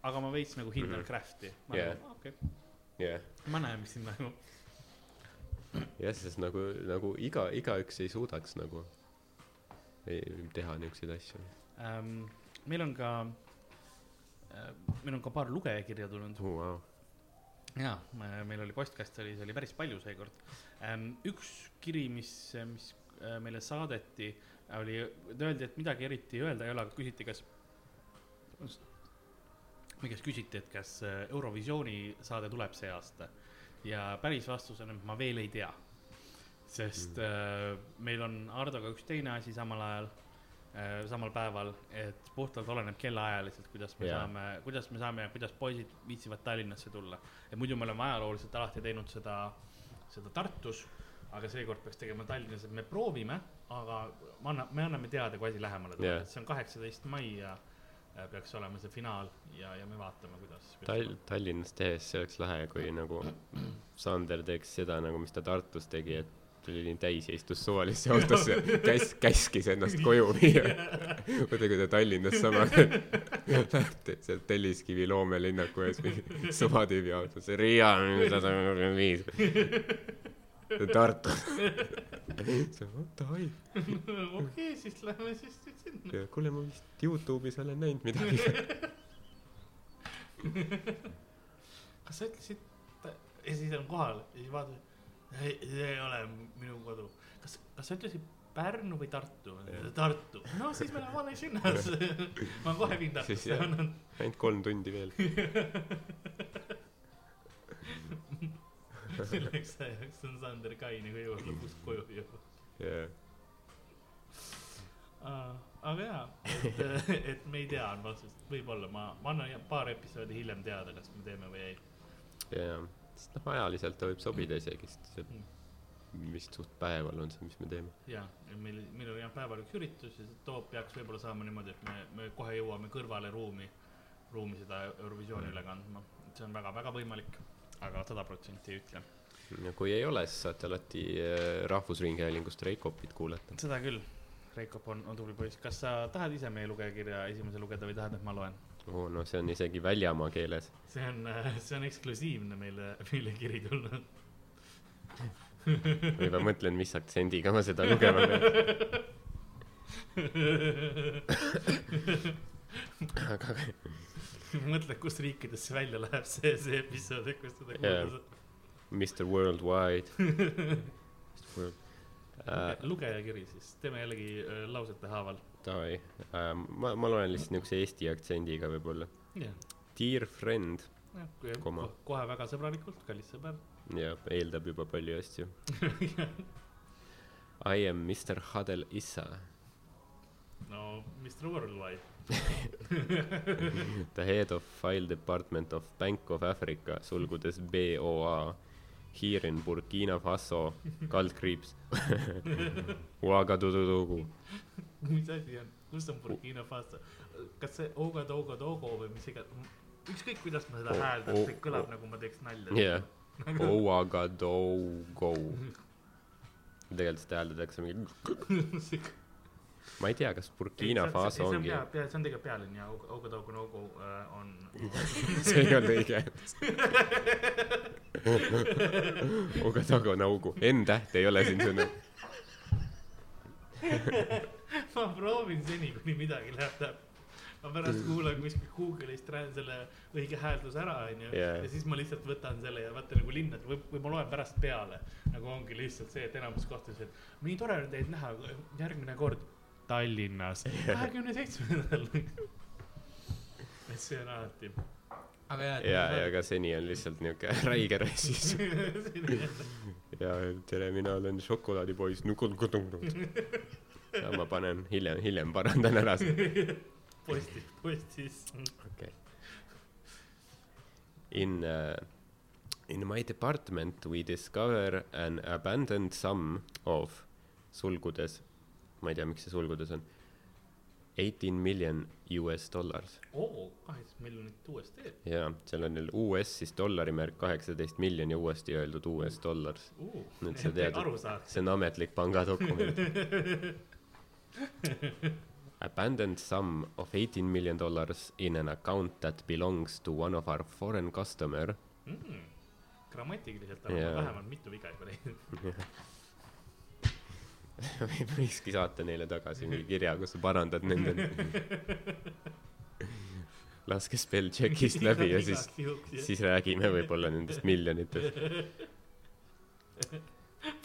aga ma veits nagu hindan mm -hmm. craft'i. yeah. nagu, okei okay.
yeah..
ma näen, mis siin nagu.
jah, sest nagu, nagu iga, igaüks ei suudaks nagu ei, teha niisuguseid asju
ähm,. meil on ka äh,, meil on ka paar lugejakirja tulnud
uh,. Wow.
jaa, meil oli postkast oli, see oli päris palju seekord ähm,. üks kiri, mis, mis äh, meile saadeti oli, öeldi, et midagi eriti öelda ei ole, aga küsiti, kas, või kes küsiti, et kas äh, Eurovisiooni saade tuleb see aasta. ja päris vastus on, et ma veel ei tea. sest mm. äh, meil on Hardoga üks teine asi samal ajal äh,, samal päeval, et puhtalt oleneb kellaajaliselt, kuidas me yeah. saame, kuidas me saame ja kuidas poisid viitsivad Tallinnasse tulla. et muidu me oleme ajalooliselt alati teinud seda, seda Tartus aga seekord peaks tegema Tallinnas, et me proovime, aga me anna-, me anname teada, kui asi lähemale tuleb yeah., et see on kaheksateist mai ja peaks olema see finaal ja, ja me vaatame, kuidas.
Tall-, Tallinnas tehes see oleks lahe, kui nagu Sander teeks seda nagu, mis ta Tartus tegi, et tuli nii täis ja istus suvalisse autosse, käs-, käskis ennast koju (laughs) viia. vaata, kui ta Tallinnas sama (laughs) läheb sealt Telliskivi loomelinnaku ees mingi suva tüübi autosse, Riia sada kolmkümmend viis Tartu. (laughs) davai.
okei, siis lähme siis.
Kuule, ma vist Youtube'is olen näinud midagi.
Kas sa ütlesid, ja siis on kohal ja siis vaatad, ei, see ei ole minu kodu. kas, kas sa ütlesid Pärnu või Tartu? Tartu, no siis me oleme vales linnas. Ma kohe viin Tartusse.
ainult kolm tundi veel. (laughs)
Selleks ajaks on Sander Kaini ka jõudnud lõpuks koju juba
yeah..
Aga jaa, et, et me ei tea, on vastus, võib-olla ma, ma annan paar episoodi hiljem teada, kas me teeme või ei.
jaa, sest noh, ajaliselt ta võib sobida isegi, sest see mm. vist suht päeval on see, mis me teeme.
jaa, meil, meil on jah päeval üks üritus ja see toob, peaks võib-olla saama niimoodi, et me, me kohe jõuame kõrvale ruumi, ruumi seda Eurovisiooni üle kandma, see on väga-väga võimalik aga sada protsenti ei ütle.
no kui ei ole, siis saate alati äh, Rahvusringhäälingust Reikopit kuulata.
seda küll, Reikop on, on tubli poiss, kas sa tahad ise meie lugejakirja esimese lugeda või tahad, et ma loen?
oo oh,, no see on isegi väljamaa keeles.
see on, (laughs) see on eksklusiivne meile, meile kiri tulnud
ma juba mõtlen, mis aktsendiga ma seda lugema pean. aga
mõtle, kust riikidesse välja läheb see, see episood, kus seda
kuulda saab. Mr Worldwide
World. (laughs) Uh, lugejakiri siis, teeme jällegi uh, lausete haaval.
Davai uh,, ma, ma loen lihtsalt niisuguse eesti aktsendiga võib-olla
yeah..
Dear friend.
Ko kohe väga sõbralikult, kallis sõber.
jah, eeldab juba palju asju (laughs) I am Mr Hadel Issa.
no Mr Worldwide (laughs)
The head of file department of Bank of Africa, sulgudes BOA, here in Burkina Faso, kaldkriips Ouagadougou. (laughs)
mis asi on, kus on Burkina Faso? kas see Ouagadougou või mis iganes, ükskõik kuidas ma seda hääldan, see kõlab nagu ma teeks nalja.
jah, Ouagadougou. (laughs) tegelikult seda hääldatakse mingi (laughs) ma ei tea, kas Burkina Faso ongi.
see on tegelikult pealinn ja äh, on (laughs)
see ei olnud õige (laughs) Ouagadougou, N-täht ei ole siin sõna (laughs)
ma proovin seni, kuni midagi läheb täpselt. ma pärast kuulan kuskil Google'ist selle õige häälduse ära, onju. ja siis ma lihtsalt võtan selle ja vaata nagu linnad või, või ma loen pärast peale. nagu ongi lihtsalt see, et enamus kohtades, et nii tore on teid näha, järgmine kord Tallinnas, kahekümne seitsmendal. et see on alati
aga jah. ja, ja ka seni on lihtsalt niuke (laughs) räige rassis (laughs) ja tere, mina olen šokolaadipoiss. ja ma panen hiljem, hiljem parandan ära
selle. (laughs) postis, postis.
okei okay.. In uh, in my department we discover an abandoned sum of sulgudes, ma ei tea, miks see sulgudes on eighteen million US dollars.
oo, kaheksateist miljonit USD.
jaa, seal on neil US siis dollari märk kaheksateist miljon ja uuesti öeldud US dollars
uh,.
nüüd sa tead, see on ametlik pangadokument (laughs) Abandoned sum of eighteen million dollars in an account that belongs to one of our foreign customer
mm,. grammatikaliselt on yeah. vähemalt mitu viga juba leidnud (laughs) (laughs)
võikski saata neile tagasi mingi kirja, kus sa parandad nende (laughs) laske spell check'ist läbi ja siis, siis räägime võib-olla nendest miljonitest. (laughs)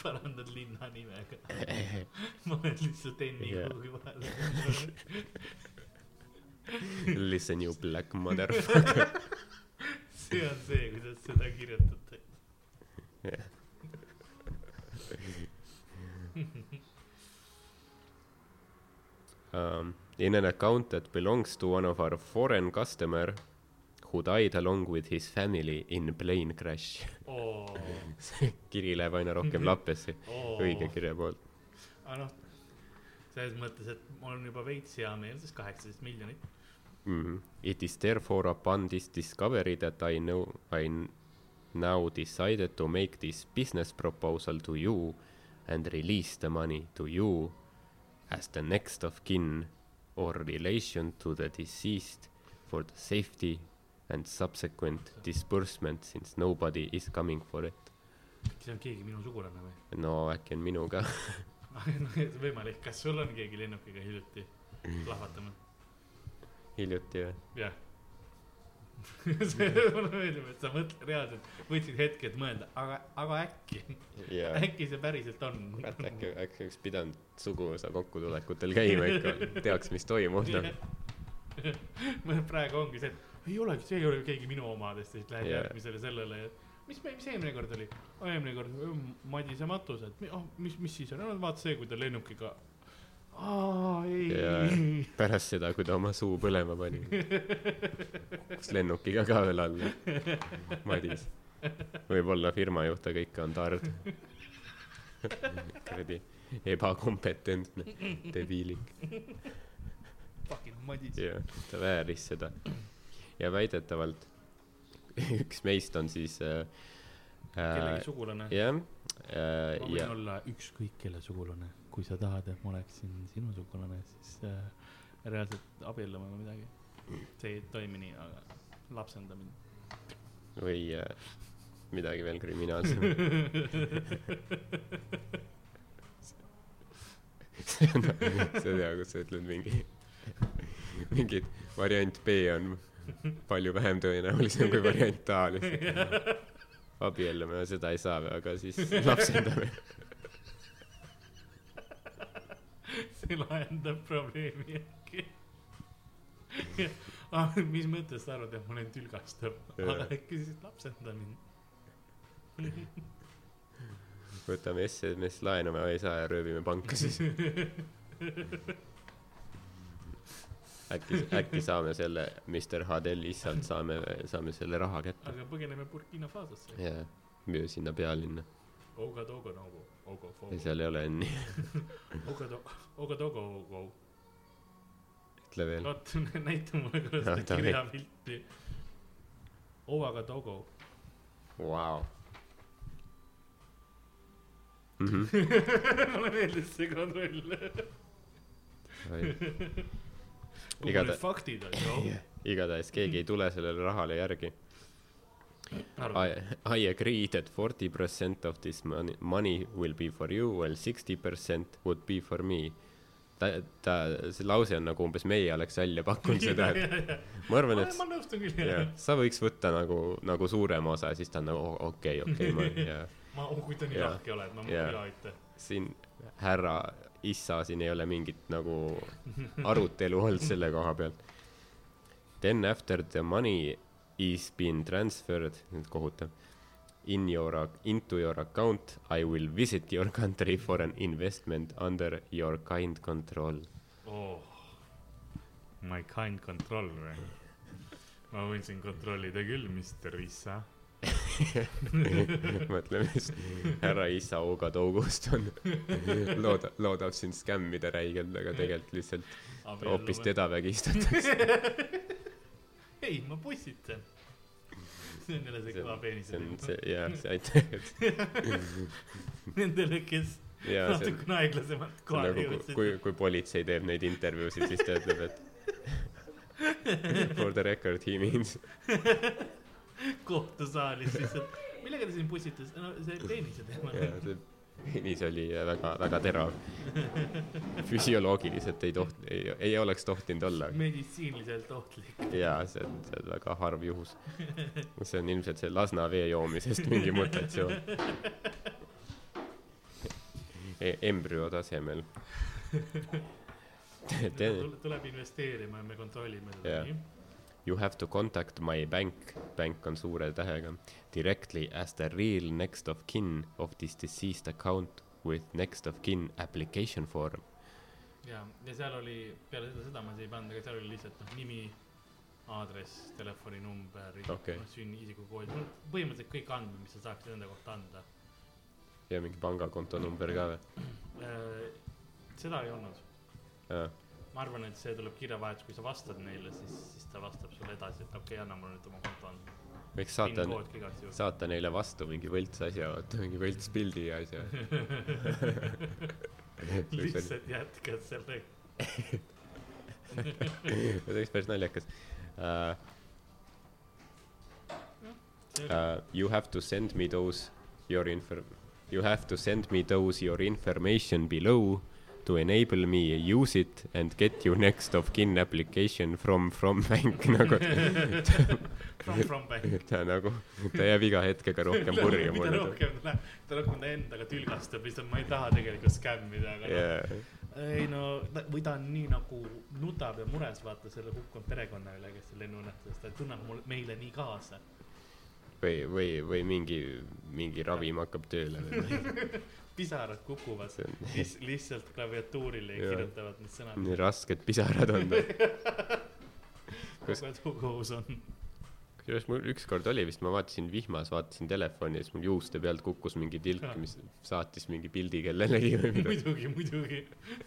parandad linna nimega. ma olen lihtsalt N-i kuhugi vahele.
Listen you black motherfucker.
see on see, kuidas seda kirjutatakse. jah
um, in an account that belongs to one of our foreign customer who died along with his family in plane crash
oh.
see (laughs) kiri läheb aina rohkem lappesse oh. õige kirja poolt.
aga noh, selles mõttes, et mul on juba veits hea meel, sest kaheksateist miljonit
mm. -hmm. It is therefore upon this discovery that I know, I now decided to make this business proposal to you and release the money to you as the next of kin or relation to the deceased for the safety and subsequent disbursement since nobody is coming for it.
äkki see on keegi minu sugulane või?
no äkki (laughs) on minu ka
võimalik, kas sul on keegi lennukiga hiljuti plahvatanud?
hiljuti või?
jah (laughs) see mulle meeldib, et sa mõtled reaalselt, võtsid hetke, et mõelda, aga, aga äkki (laughs) yeah., äkki see päriselt on.
kurat, äkki, äkki oleks pidanud suguvõsa kokkutulekutel käima ikka, (laughs) teaks, mis toimub noh.
praegu ongi see, et ei olegi, see ei ole keegi minu omadest ja siis lähed yeah. järgmisele sellele ja mis, mis eelmine kord oli? eelmine kord Madise matused, oh, mis, mis siis on, vaata see, kui ta lennukiga ei.
pärast seda, kui ta oma suu põlema pani. kukkus lennukiga ka veel alla. Madis. võib-olla firma juht, aga ikka on tard. kuradi ebakompetentne, debiilik.
Fucking Madis.
jah, ta vääris seda. ja väidetavalt üks meist on siis äh,
kellegi sugulane.
jah
äh,. ma võin ja... olla ükskõik kelle sugulane kui sa tahad, et ma oleksin sinu sugulane, siis äh, reaalselt abiellume või midagi. see ei toimi nii, aga lapsendamine.
või äh, midagi veel kriminaalsemat see on, see on hea, kus sa ütled mingi, mingid variant B on palju vähem tõenäolisem kui variant A lihtsalt. abiellume, seda ei saa, aga siis lapsendame
see lahendab probleemi äkki ah, mis mõttes sa arvad, et ma olen tülgastav, aga äkki siis lapsenda mind
võtame SMS laenu, me ei saa ja röövime panka siis äkki, äkki saame selle Mr Hadel issalt saame, saame selle raha kätte.
aga põgeneme Burkina Fasosse.
jaa, sinna pealinna.
Ouagadougou nagu
ja seal ei ole N-i (laughs)
Ogadogo.
ütle veel.
oot, (laughs) näita mulle ka seda kirjapilti. Ogadogo.
Vau. (laughs)
mulle meeldis see kontroll. igatahes. faktid on ju.
igatahes keegi ei tule sellele rahale järgi I, I agree that 40% of this money, money will be for you, while 60% would be for me. ta ta see lause on nagu umbes meie oleks välja pakkunud seda et (laughs) ma arvan et
ma nõustun küll
jah sa võiks võtta nagu nagu suurema osa siis ta on nagu oh, okei okei ma ja (laughs)
ma oh kui ta nii
Jaa.
lahke oled no
Jaa.
mina aitäh
siin härra issa siin ei ole mingit nagu arutelu olnud selle koha pealt then after the money is been transferred nüüd kohutav in your into your account I will visit your country for an investment under your kind control.
Oh my kind control või? Ma võin siin kontrollida küll Mr Issa. (laughs)
Mõtleme siis härra isa Uga Tougust on. Looda- loodab sind skämmida räigelt aga tegelikult lihtsalt hoopis teda vägistatakse (laughs)
ei ma pussitan see on jälle see kõva peenise teema.
see jah see aitäh. (laughs)
Nendele kes
ja
natukene aeglasemalt kohale
nagu kui, kui, kui politsei teeb neid intervjuusid siis ta ütleb et (laughs) for the record he means
kohtusaalis et millega ta siin pussitas no see peenise teema.
Ja see (laughs) penis oli väga väga terav. Füsioloogiliselt ei toht- ei ei oleks tohtinud olla.
Meditsiiniliselt ohtlik.
Jaa see on see on väga harv juhus. See on ilmselt see Lasna vee joomisest mingi mutatsioon. E embrüo tasemel. Te-
Tule- tuleb investeerima ja me kontrollime seda
Jah. You have to contact my bank, bank on suure tähega, directly as the real next of kin of this deceased account with next of kin application form.
ja ja seal oli peale seda seda ma siia ei pannud aga seal oli lihtsalt noh nimi aadress telefoninumber
Okei.
noh sünni isikukood põhimõtteliselt kõik andmed mis sa saaksid enda kohta anda
ja mingi pangakonto number ka või?
äh, seda ei olnud ma arvan et see tuleb kirjavahetus kui sa vastad neile siis siis ta vastab sulle edasi et okei okay, anna mulle nüüd oma konto andmed
võiks saata, saata neile vastu mingi võlts asja, mingi võlts pildi ja asja. (laughs)
lihtsalt jätkad sellega (laughs)
see oleks päris naljakas. Uh,. Uh, you have to send me those your infor- you have to send me those your information below to enable me use it and get you next of kin application from from bank (laughs) nagu
from from bank. (laughs)
ta nagu ta jääb iga hetkega rohkem purju
mida
mulle
rohkem ta läheb ta rohkem ta endaga tülgastab lihtsalt ma ei taha tegelikult skämmida aga noh.
Yeah.
ei no või ta on nii nagu nutab ja mures vaata selle hukkunud perekonna üle kes seal lennuõnnetuses ta tunneb mul meile nii kaasa
või või või mingi mingi ravim hakkab tööle või (laughs)
pisarad kukuvad. Liss- lihtsalt klaviatuurile ja kirjutavad need sõnad.
Nii rasked pisarad on tal Kas-
kogu aeg kohus on.
Kusjuures mul ükskord oli vist ma vaatasin vihmas vaatasin telefoni ja siis mul juuste pealt kukkus mingi tilk mis saatis mingi pildi kellelegi või midagi.
Muidugi muidugi.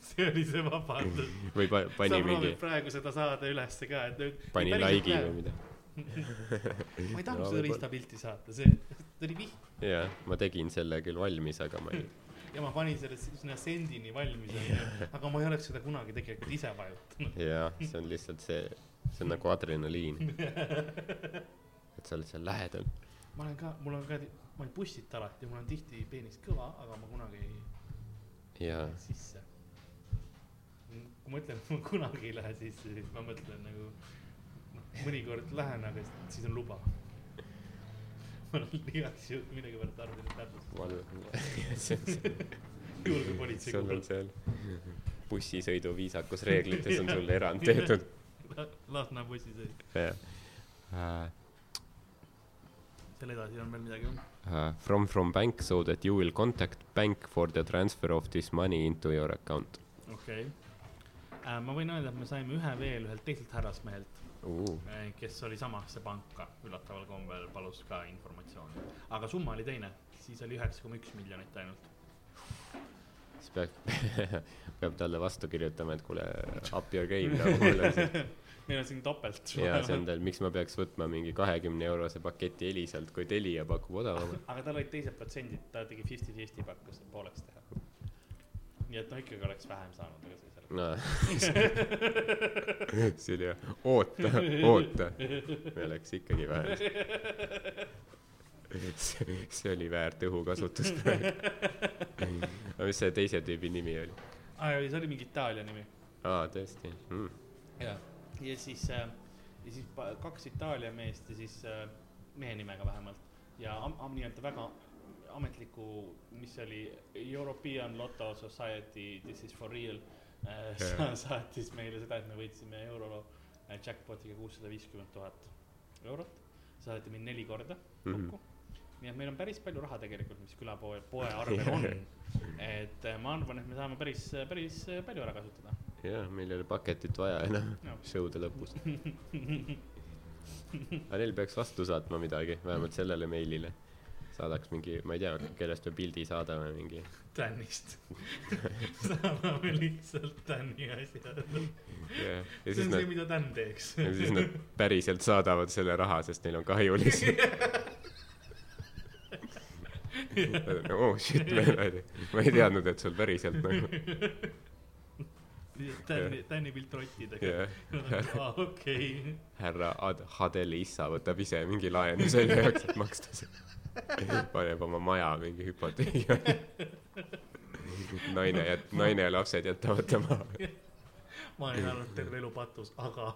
See oli see vabandus
või pa-
sa
pani
proovid
mingi
praegu seda saada ülesse ka et nüüd
pani like'i või midagi (laughs)
ma ei tahtnud
No
seda riistapilti saata see (laughs) ta oli vihm
jaa ma tegin selle küll valmis aga ma ei (laughs)
ja ma panin selle sinna sendini valmis aga ma ei oleks seda kunagi tegelikult ise vajutanud.
Jaa see on lihtsalt see see on nagu adrenaliin. Et sa oled seal lähedal.
Ma olen ka mul on ka ma olen bussita alati mul on tihti peenis kõva aga ma kunagi ei
jaa
sisse. Kui ma ütlen et ma kunagi ei lähe sisse siis ma mõtlen nagu mõnikord lähen aga siis- on luba. Ma olen igaks juhuks millegipärast arvan et
see
juhul kui politsei
sul on
kuulab.
seal bussisõidu viisakusreeglites on sul (laughs) erand tehtud.
Lasna bussisõit
jah. Uh,
seal edasi on veel midagi või
uh, from from bank so that you will contact bank for the transfer of this money into your account.
Okei. Okay. äh, ma võin öelda et me saime ühe veel ühelt teiselt härrasmehelt
uh,
kes oli samasse panka üllataval kombel palus ka informatsiooni. Aga summa oli teine. Siis oli üheksa koma üks miljonit ainult.
Siis peab (laughs) peab talle vastu kirjutama et kuule up your game nagu mul on see
meil on siin topelt.
Ja see on tal miks ma peaks võtma mingi kahekümne eurose paketi Elisalt kui Telia pakub odavamalt
aga tal olid teised protsendid ta tegi fifty fifty pakkus pooleks teha. Nii et noh ikkagi oleks vähem saanud aga selle
no. (laughs) see oli jah oota oota. Me oleks ikkagi vähem see, see oli väärt õhukasutus praegu (laughs) aga mis see teise tüübi nimi oli?
Aa, see oli mingi Itaalia nimi.
Aa, tõesti. Mm..
ja, ja siis äh,, ja siis kaks Itaalia meest ja siis äh, mehe nimega vähemalt. Ja am- am- nii-öelda väga ametliku, mis see oli, European Lotto Society, this is for real sa-
Jaa.
saatis meile seda, et me võitsime euro äh, jackpot'iga kuussada viiskümmend tuhat eurot. saadeti meid neli korda
Mhm.
kokku nii et meil on päris palju raha tegelikult, mis külapoe, poe (laughs) arvel on. et äh, ma arvan, et me saame päris, päris palju ära kasutada.
jaa, meil ei ole paketit vaja enam
Jah. (laughs)
show'de lõpus. aga neil peaks vastu saatma midagi, vähemalt sellele meilile. Saadaks mingi, ma ei tea, kellest me pildi saadame, mingi.
Tänist. (laughs) saadame lihtsalt Täni asjad.
ja
see on see,
nad,
mida Tän teeks.
ja siis nad päriselt saadavad selle raha, sest neil on kahjulis. (laughs) oh shit, ma ei teadnud, et sul päriselt nagu,
Täni, Täni pilt rottidega.
jah.
aa, okei.
härra Ad-, Hadeli isa võtab ise mingi laenu selle jaoks, et maksta see. (laughs) paneb oma maja mingi hüpoteegi (laughs) naine jät-, naine ja lapsed jätavad ta maha. (laughs)
ma olen elanud terve elu patus, aga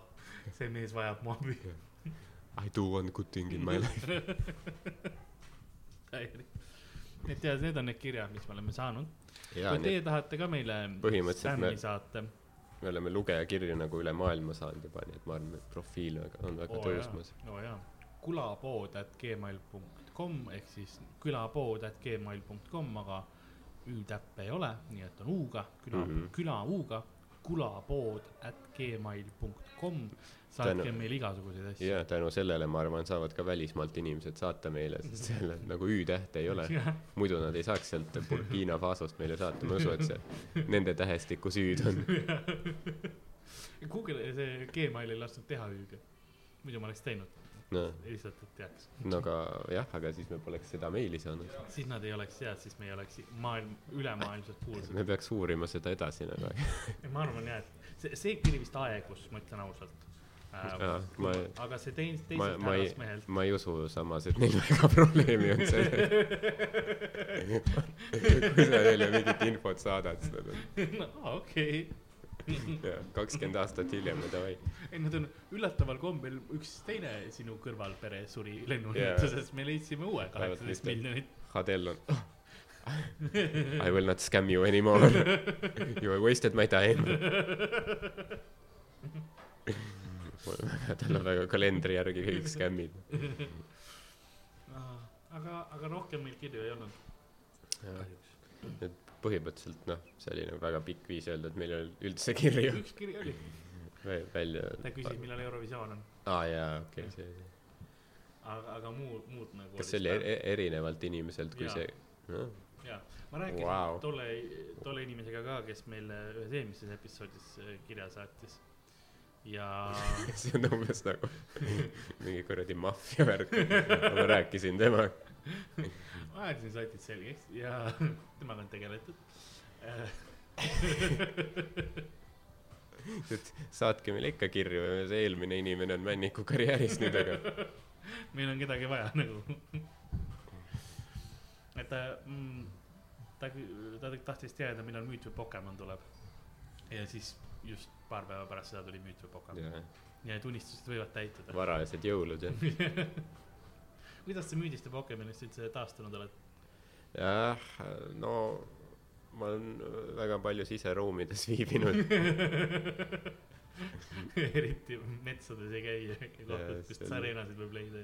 see mees vajab mu abi.
I do one good thing in my life.
et ja need on need kirjad, mis me oleme saanud. kui teie tahate ka meile spämmi
me-
saata,
me oleme lugejakirju nagu üle maailma saanud juba, nii et ma arvan, et profiil väga- on väga
oo
tõusmas.
oo jaa, kulapood at gmail punkt kom ehk siis külapood at gmail punkt kom, aga ü-täppe ei ole, nii et on u-ga, küla mm. -hmm. küla u-ga, kulapood at gmail punkt kom. saatke
Tänu-
meile igasuguseid asju.
ja tänu sellele, ma arvan, saavad ka välismaalt inimesed saata meile, sest seal nagu Ü-tähte ei ole. muidu nad ei saaks sealt Burkina Fasost meile saata, ma ei usu, et see (laughs) nende tähestikus Ü-d on.
Google see Gmail ei lasknud teha ü-ga. muidu ma oleks teinud,
noh,
lihtsalt, et teaks.
no aga jah, aga siis me poleks seda meili saanud.
siis nad ei oleks head, siis me ei oleks maailm, ülemaailmselt kuulsad.
me peaks uurima seda edasi nagu. (laughs)
ma arvan jah, et see, see kiri vist aegus, ma ütlen ausalt
Jaa,
äh,.
ma-
aga see
ma,
teiselt härrasmehelt,,
ma ei usu samas, et neil väga (laughs) probleemi on sellega. (laughs) kui sa neile mingit infot saadad, siis nad on,
no okei
jah, kakskümmend aastat hiljem ja davai.
ei, nad on üllataval kombel, üks teine sinu kõrvalpere suri lennuõnnetuses, me leidsime uue kaheksateist miljonit.
Hadel on (laughs) I will not scam you anymore. You have wasted my time. tal on väga kalendri järgi kõik skämmid.
aga, aga rohkem meil kirju ei olnud kahjuks.
Põhimõtteliselt noh, see oli nagu väga pikk viis öelda, et meil ei olnud üldse kirju (laughs)
üks kiri oli,
Vä- välja.
ta küsis, millal Eurovisioon on,
aa jaa, okei okay,, see,
aga, aga muu, muud nagu.
kas see oli e- e- erinevalt inimeselt, kui
Jaa.
see no,,
jaa, ma rääkisin wow. tolle, tolle inimesega ka, kes meile ühes eelmises episoodis äh, kirja saatis. ja (laughs)
see on umbes nagu (laughs) mingi kuradi maffia värk. ma rääkisin temaga.
Ma ajasin satid selgeks ja temaga on tegeletud. (laughs)
et saatke meile ikka kirju see eelmine inimene on Männiku karjääris nüüd, aga (laughs)
meil on kedagi vaja nagu. et ta mm,, ta, ta tahtis teada, millal Müüt või Pokemon tuleb. ja siis just paar päeva pärast seda tuli Müüt või Pokemon
jah,
ja need unistused võivad täituda.
varajased jõulud ja (laughs)
kuidas sa Müüdist ja Pokemonist üldse taastunud oled?
jah, no ma olen väga palju siseruumides viibinud. (laughs)
eriti metsades ei käi ja kohtades, kust sareenasid võib leida.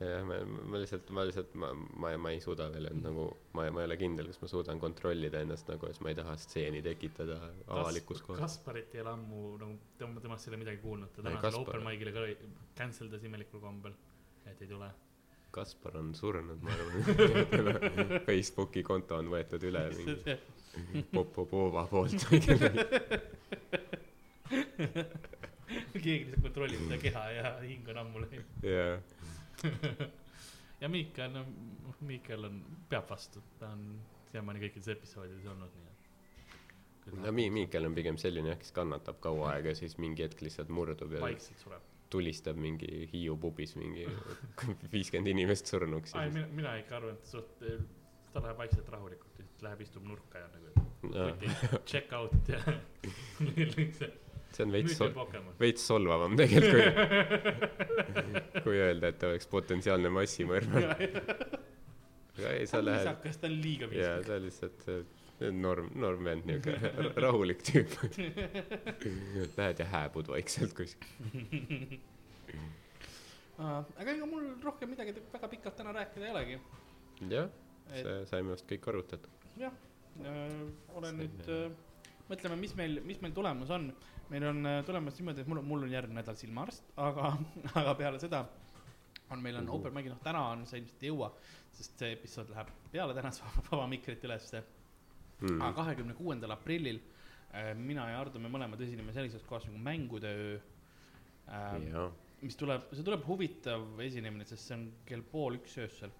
jah, ma, ma lihtsalt, ma lihtsalt, ma, ma, ma ei suuda veel, et nagu ma, ma ei ole kindel, kas ma suudan kontrollida ennast nagu, et ma ei taha stseeni tekitada avalikus kohas.
Kasparit ei ole ammu nagu tema, temast ei ole midagi kuulnud, ta
Kaspar-
open mic'ile ka cancel das imelikul kombel, et ei tule.
Kaspar on surnud, ma arvan. Facebooki konto on võetud üle mingi Popopova poolt või (laughs) kellegi.
keegi lihtsalt kontrollib seda keha ja hing on ammu läinud.
jaa,
ja Miikal, no Miikal on, peab vastu, ta on siiamaani kõikides episoodides olnud, nii et.
no Mi-, Miikel on pigem selline jah, kes kannatab kaua aega siis mingi hetk lihtsalt murdub ja
vaikselt sureb.
Tulistab mingi Hiiu pubis mingi (laughs) viiskümmend inimest surnuks
mina, mina ikka arvan, et suht, ta läheb vaikselt rahulikult, lihtsalt läheb, istub nurka ja nagu check out ja (laughs)
see on veits sol-, veits solvavam tegelikult, kui, (laughs) kui öelda, et ta oleks potentsiaalne massimõrvar. aga ei, sa lähed.
viisakas, ta on liiga viisakas.
jaa, ta lihtsalt norm, norm vend, niuke rahulik tüüp Lähed ja hääbud vaikselt kuskil
aga ega mul rohkem midagi väga pikalt täna rääkida ei olegi.
jah, see sai minu arust kõik arutatud.
jah olen nüüd äh,, mõtleme, mis meil, mis meil tulemas on. meil on äh, tulemas niimoodi, et mul, mul on järgmine nädal silmaarst, aga, (laughs) aga peale seda on, meil on uh -huh. open mic'i, noh täna on, sa ilmselt ei jõua, sest see episood läheb peale tänast Vaba Mikrit ülesse mm.. aga kahekümne kuuendal aprillil äh, mina ja Hardo, me mõlemad esineme sellises kohas nagu Mängude öö äh, mis tuleb, see tuleb huvitav esinemine, sest see on kell pool üks öösel.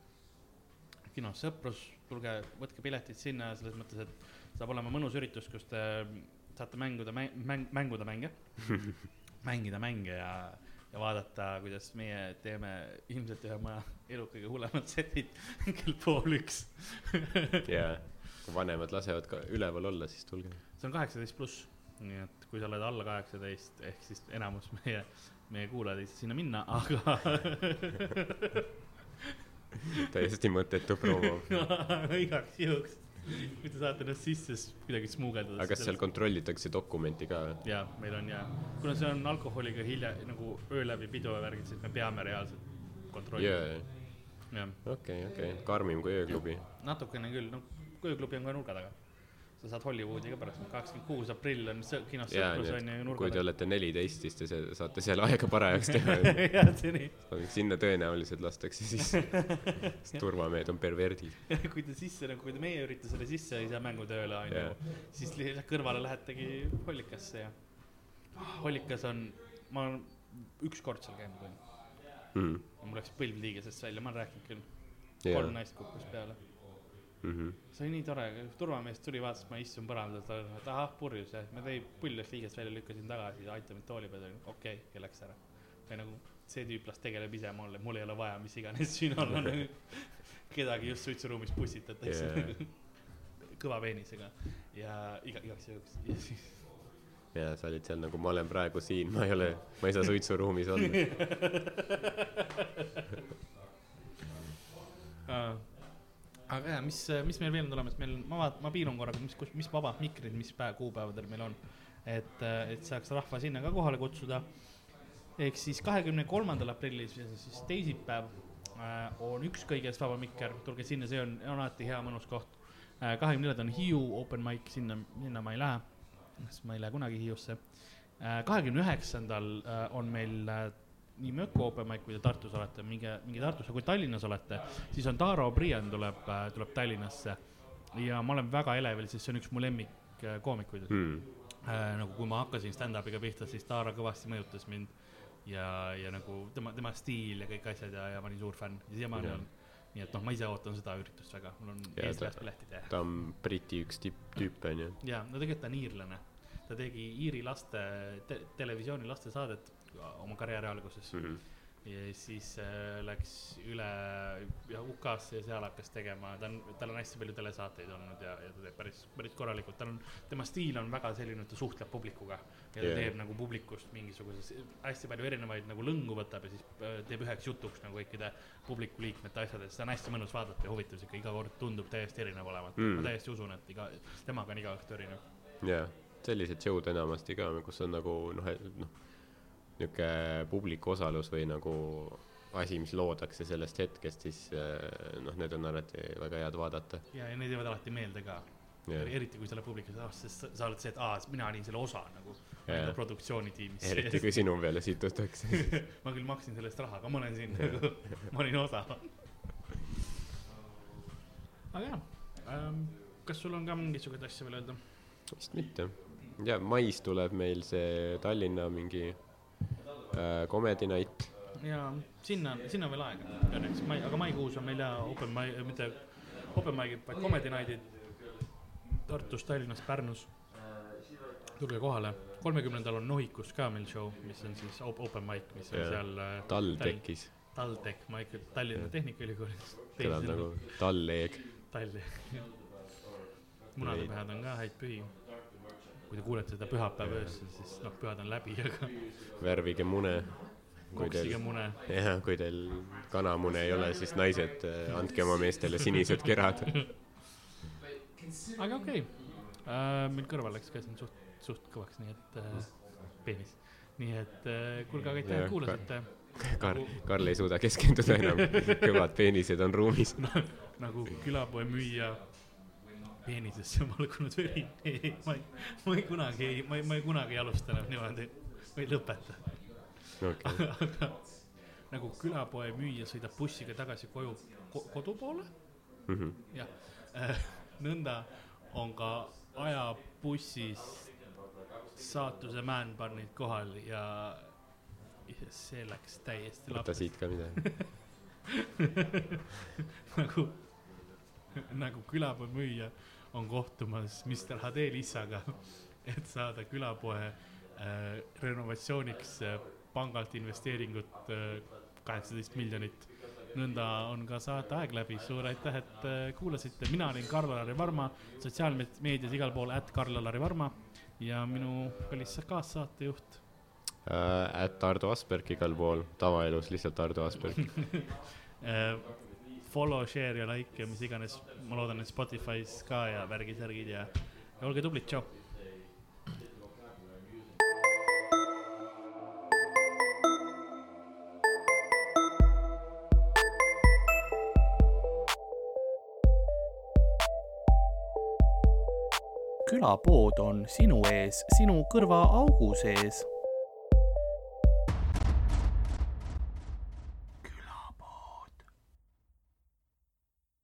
kinos Sõprus, tulge, võtke piletid sinna selles mõttes, et saab olema mõnus üritus, kus te saate mänguda mäng, mäng, mänguda mänge. (laughs) Mängida mänge ja, ja vaadata, kuidas meie teeme ilmselt ühe oma elu kõige hullemad setid (laughs) kell pool üks.
Jaa, kui vanemad lasevad ka üleval olla, siis tulge.
see on kaheksateist pluss, nii et kui sa oled alla kaheksateist, ehk siis enamus meie meie kuulajad ei saa sinna minna, aga (laughs)
täiesti mõttetu promo (laughs)
igaks juhuks, kui te saate ennast sisse kuidagi smuugeldada.
aga kas seal kontrollitakse dokumenti ka?
jaa, meil on jaa. kuna see on alkoholiga hilja, nagu öö läbi pidu ja värgid, siis me peame reaalselt kontrollima
okei, okei, karmim kui ööklubi.
natukene küll, noh, ööklubi on ka nurga taga sa saad Hollywoodi ka pärast, kakskümmend kuus aprill on kinos Sõprus on ju
nurga kui te olete neliteist, siis te saate seal aega parajaks (laughs) teha
jah, see nii.
sinna tõenäoliselt lastakse sisse, (laughs) sest turvamehed on perverdid. (laughs)
Kui te sisse nagu, kui te meie üritusele sisse ei saa mängutööle on ju, siis kõrvale lähetegi Hollikasse ja Hollikas on, ma olen üks kord seal käinud onju mm.. mul läks põlv liigesest välja, ma olen rääkinud küll. kolm naist kukkus peale mm. -hmm. see oli nii tore, turvamees tuli, vaatas, ma istun põrandal, ta ütles, et ahah, purjus jah, ma tõi pullast liigest välja, lükkasin tagasi, aitamine tooli peal, okei okay,, ja läks ära. või nagu see tüüp las tegeleb ise mulle, mul ei ole vaja, mis iganes (laughs) siin on nagu kedagi just suitsuruumis pussitatakse (laughs) yeah. kõva peenisega ja iga, igaks juhuks ja siis
ja sa olid seal nagu ma olen praegu siin, ma ei ole, ma ei saa suitsuruumis olla
uh, (laughs) aga jaa, mis, mis meil veel on tulemas, meil, ma vaat-, ma piilun korraga, mis, kus, mis vabad mikrid, mis päev, kuupäevadel meil on. et, et saaks rahva sinna ka kohale kutsuda. ehk siis kahekümne kolmandal aprillil, siis teisipäev äh, on üks kõigest vaba mikker, tulge sinna, see on, on alati hea mõnus koht äh,. kahekümne neljandal on Hiiu open mic, sinna, sinna ma ei lähe, sest ma ei lähe kunagi Hiiusse äh,. kahekümne üheksandal äh, on meil äh, nii Möku open mic, kui te Tartus olete, minge, minge Tartusse, kui Tallinnas olete, siis on Taro Brian tuleb, äh, tuleb Tallinnasse. ja ma olen väga elevil, sest see on üks mu lemmikkoomikuid mm.. Äh, nagu kui ma hakkasin stand-up'iga pihta, siis Taro kõvasti mõjutas mind ja, ja nagu tema, tema stiil ja kõik asjad ja, ja ma olin suur fänn ja siiamaani olen nii et noh, ma ise ootan seda üritust väga, mul on eeskäes piletid ja.
ta on Briti üks tipp, tüüp on ju.
jaa, no tegelikult ta on iirlane. ta tegi Iiri laste te,, televisiooni lastesaadet oma karjääri alguses mm. -hmm. ja siis äh, läks üle ja UK-sse ja seal hakkas tegema, ta on, tal on hästi palju telesaateid olnud ja, ja ta teeb päris, päris korralikult, tal on, tema stiil on väga selline, et ta suhtleb publikuga. ja ta yeah. teeb nagu publikust mingisuguse, hästi palju erinevaid nagu lõngu võtab ja siis äh, teeb üheks jutuks nagu kõikide publiku liikmete asjad, et seda on hästi mõnus vaadata ja huvitav, sihuke iga kord tundub täiesti erinev olevat mm.. ma täiesti usun, et iga, temaga on iga õhtu erinev.
jah yeah., sellised show'd enamasti ka, kus on nagu noh, noh niisugune publiku osalus või nagu asi, mis loodakse sellest hetkest, siis eh, noh, need on alati väga head vaadata.
ja, ja need jäävad alati meelde ka eriti kui sa oled publikus, ah, sest sa oled see, et aa, mina olin selle osa nagu yeah. produktsioonitiimis.
eriti kui sinu peale situtakse (laughs)
ma küll maksin selle eest raha, aga ma olen siin nagu, ma olin osa. aga jah ähm,, kas sul on ka mingisuguseid asju veel öelda?
vist mitte. ja mais tuleb meil see Tallinna mingi äh, Comedy Night.
ja sinna, sinna on veel aega õnneks, mai, aga maikuus on meil ja open mai, mitte open mic'id, vaid Comedy Night'id Tartus, Tallinnas, Pärnus. tulge kohale, kolmekümnendal on Nohikus ka meil show, mis on siis open mic, mis on ja. seal
äh, TalTechis.
TalTech, ma ikka Tallinna Tehnikaülikoolis.
kõlab nagu talleeg.
talli munadepühad on ka häid pühi. Kui te kuulete seda pühapäeva öösel, siis noh, pühad on läbi, aga. (laughs)
värvige mune.
koksige mune.
jah, kui teil kanamune ei ole, siis naised, äh, andke oma meestele sinised kerad (laughs)
aga okei okay. uh,, meil kõrval läks ka siin suht, suht kõvaks, nii et uh, peenis. nii et uh, kuulge, aga aitäh, et kuulasite
Kar-, Karl ei suuda keskenduda enam, (laughs) kõvad peenised on ruumis
nagu külapoe müüja peenisesse valgunud veri. ei, ma ei, ma ei kunagi ma ei, ma ei kunagi ei alusta enam niimoodi, ma ei lõpeta okay. aga nagu külapoe müüja sõidab bussiga tagasi koju ko, kodu poole mm -hmm. jah äh,, nõnda on ka ajabussis saatuse man-bun'id kohal ja see läks täiesti
võta siit ka midagi (laughs)
nagu, nagu külapoe müüja on kohtumas Mr Hadel issaga, et saada külapoe äh, renovatsiooniks äh, pangalt investeeringut äh, kaheksateist äh, miljonit. nõnda on ka saate aeg läbi, suur aitäh, et äh, kuulasite, mina olin Karl-Alari Varma, sotsiaalmeedias igal pool, at Karl-Alari Varma ja minu kallis kaassaatejuht
äh,. At Ardo Asperg igal pool, tavaelus lihtsalt Ardo Asperg (laughs)
äh, follow, share ja like ja mis iganes, ma loodan, et Spotify's ka ja värgid-särgid ja, ja olge tublid, tšau. külapood on sinu ees, sinu kõrvaaugu sees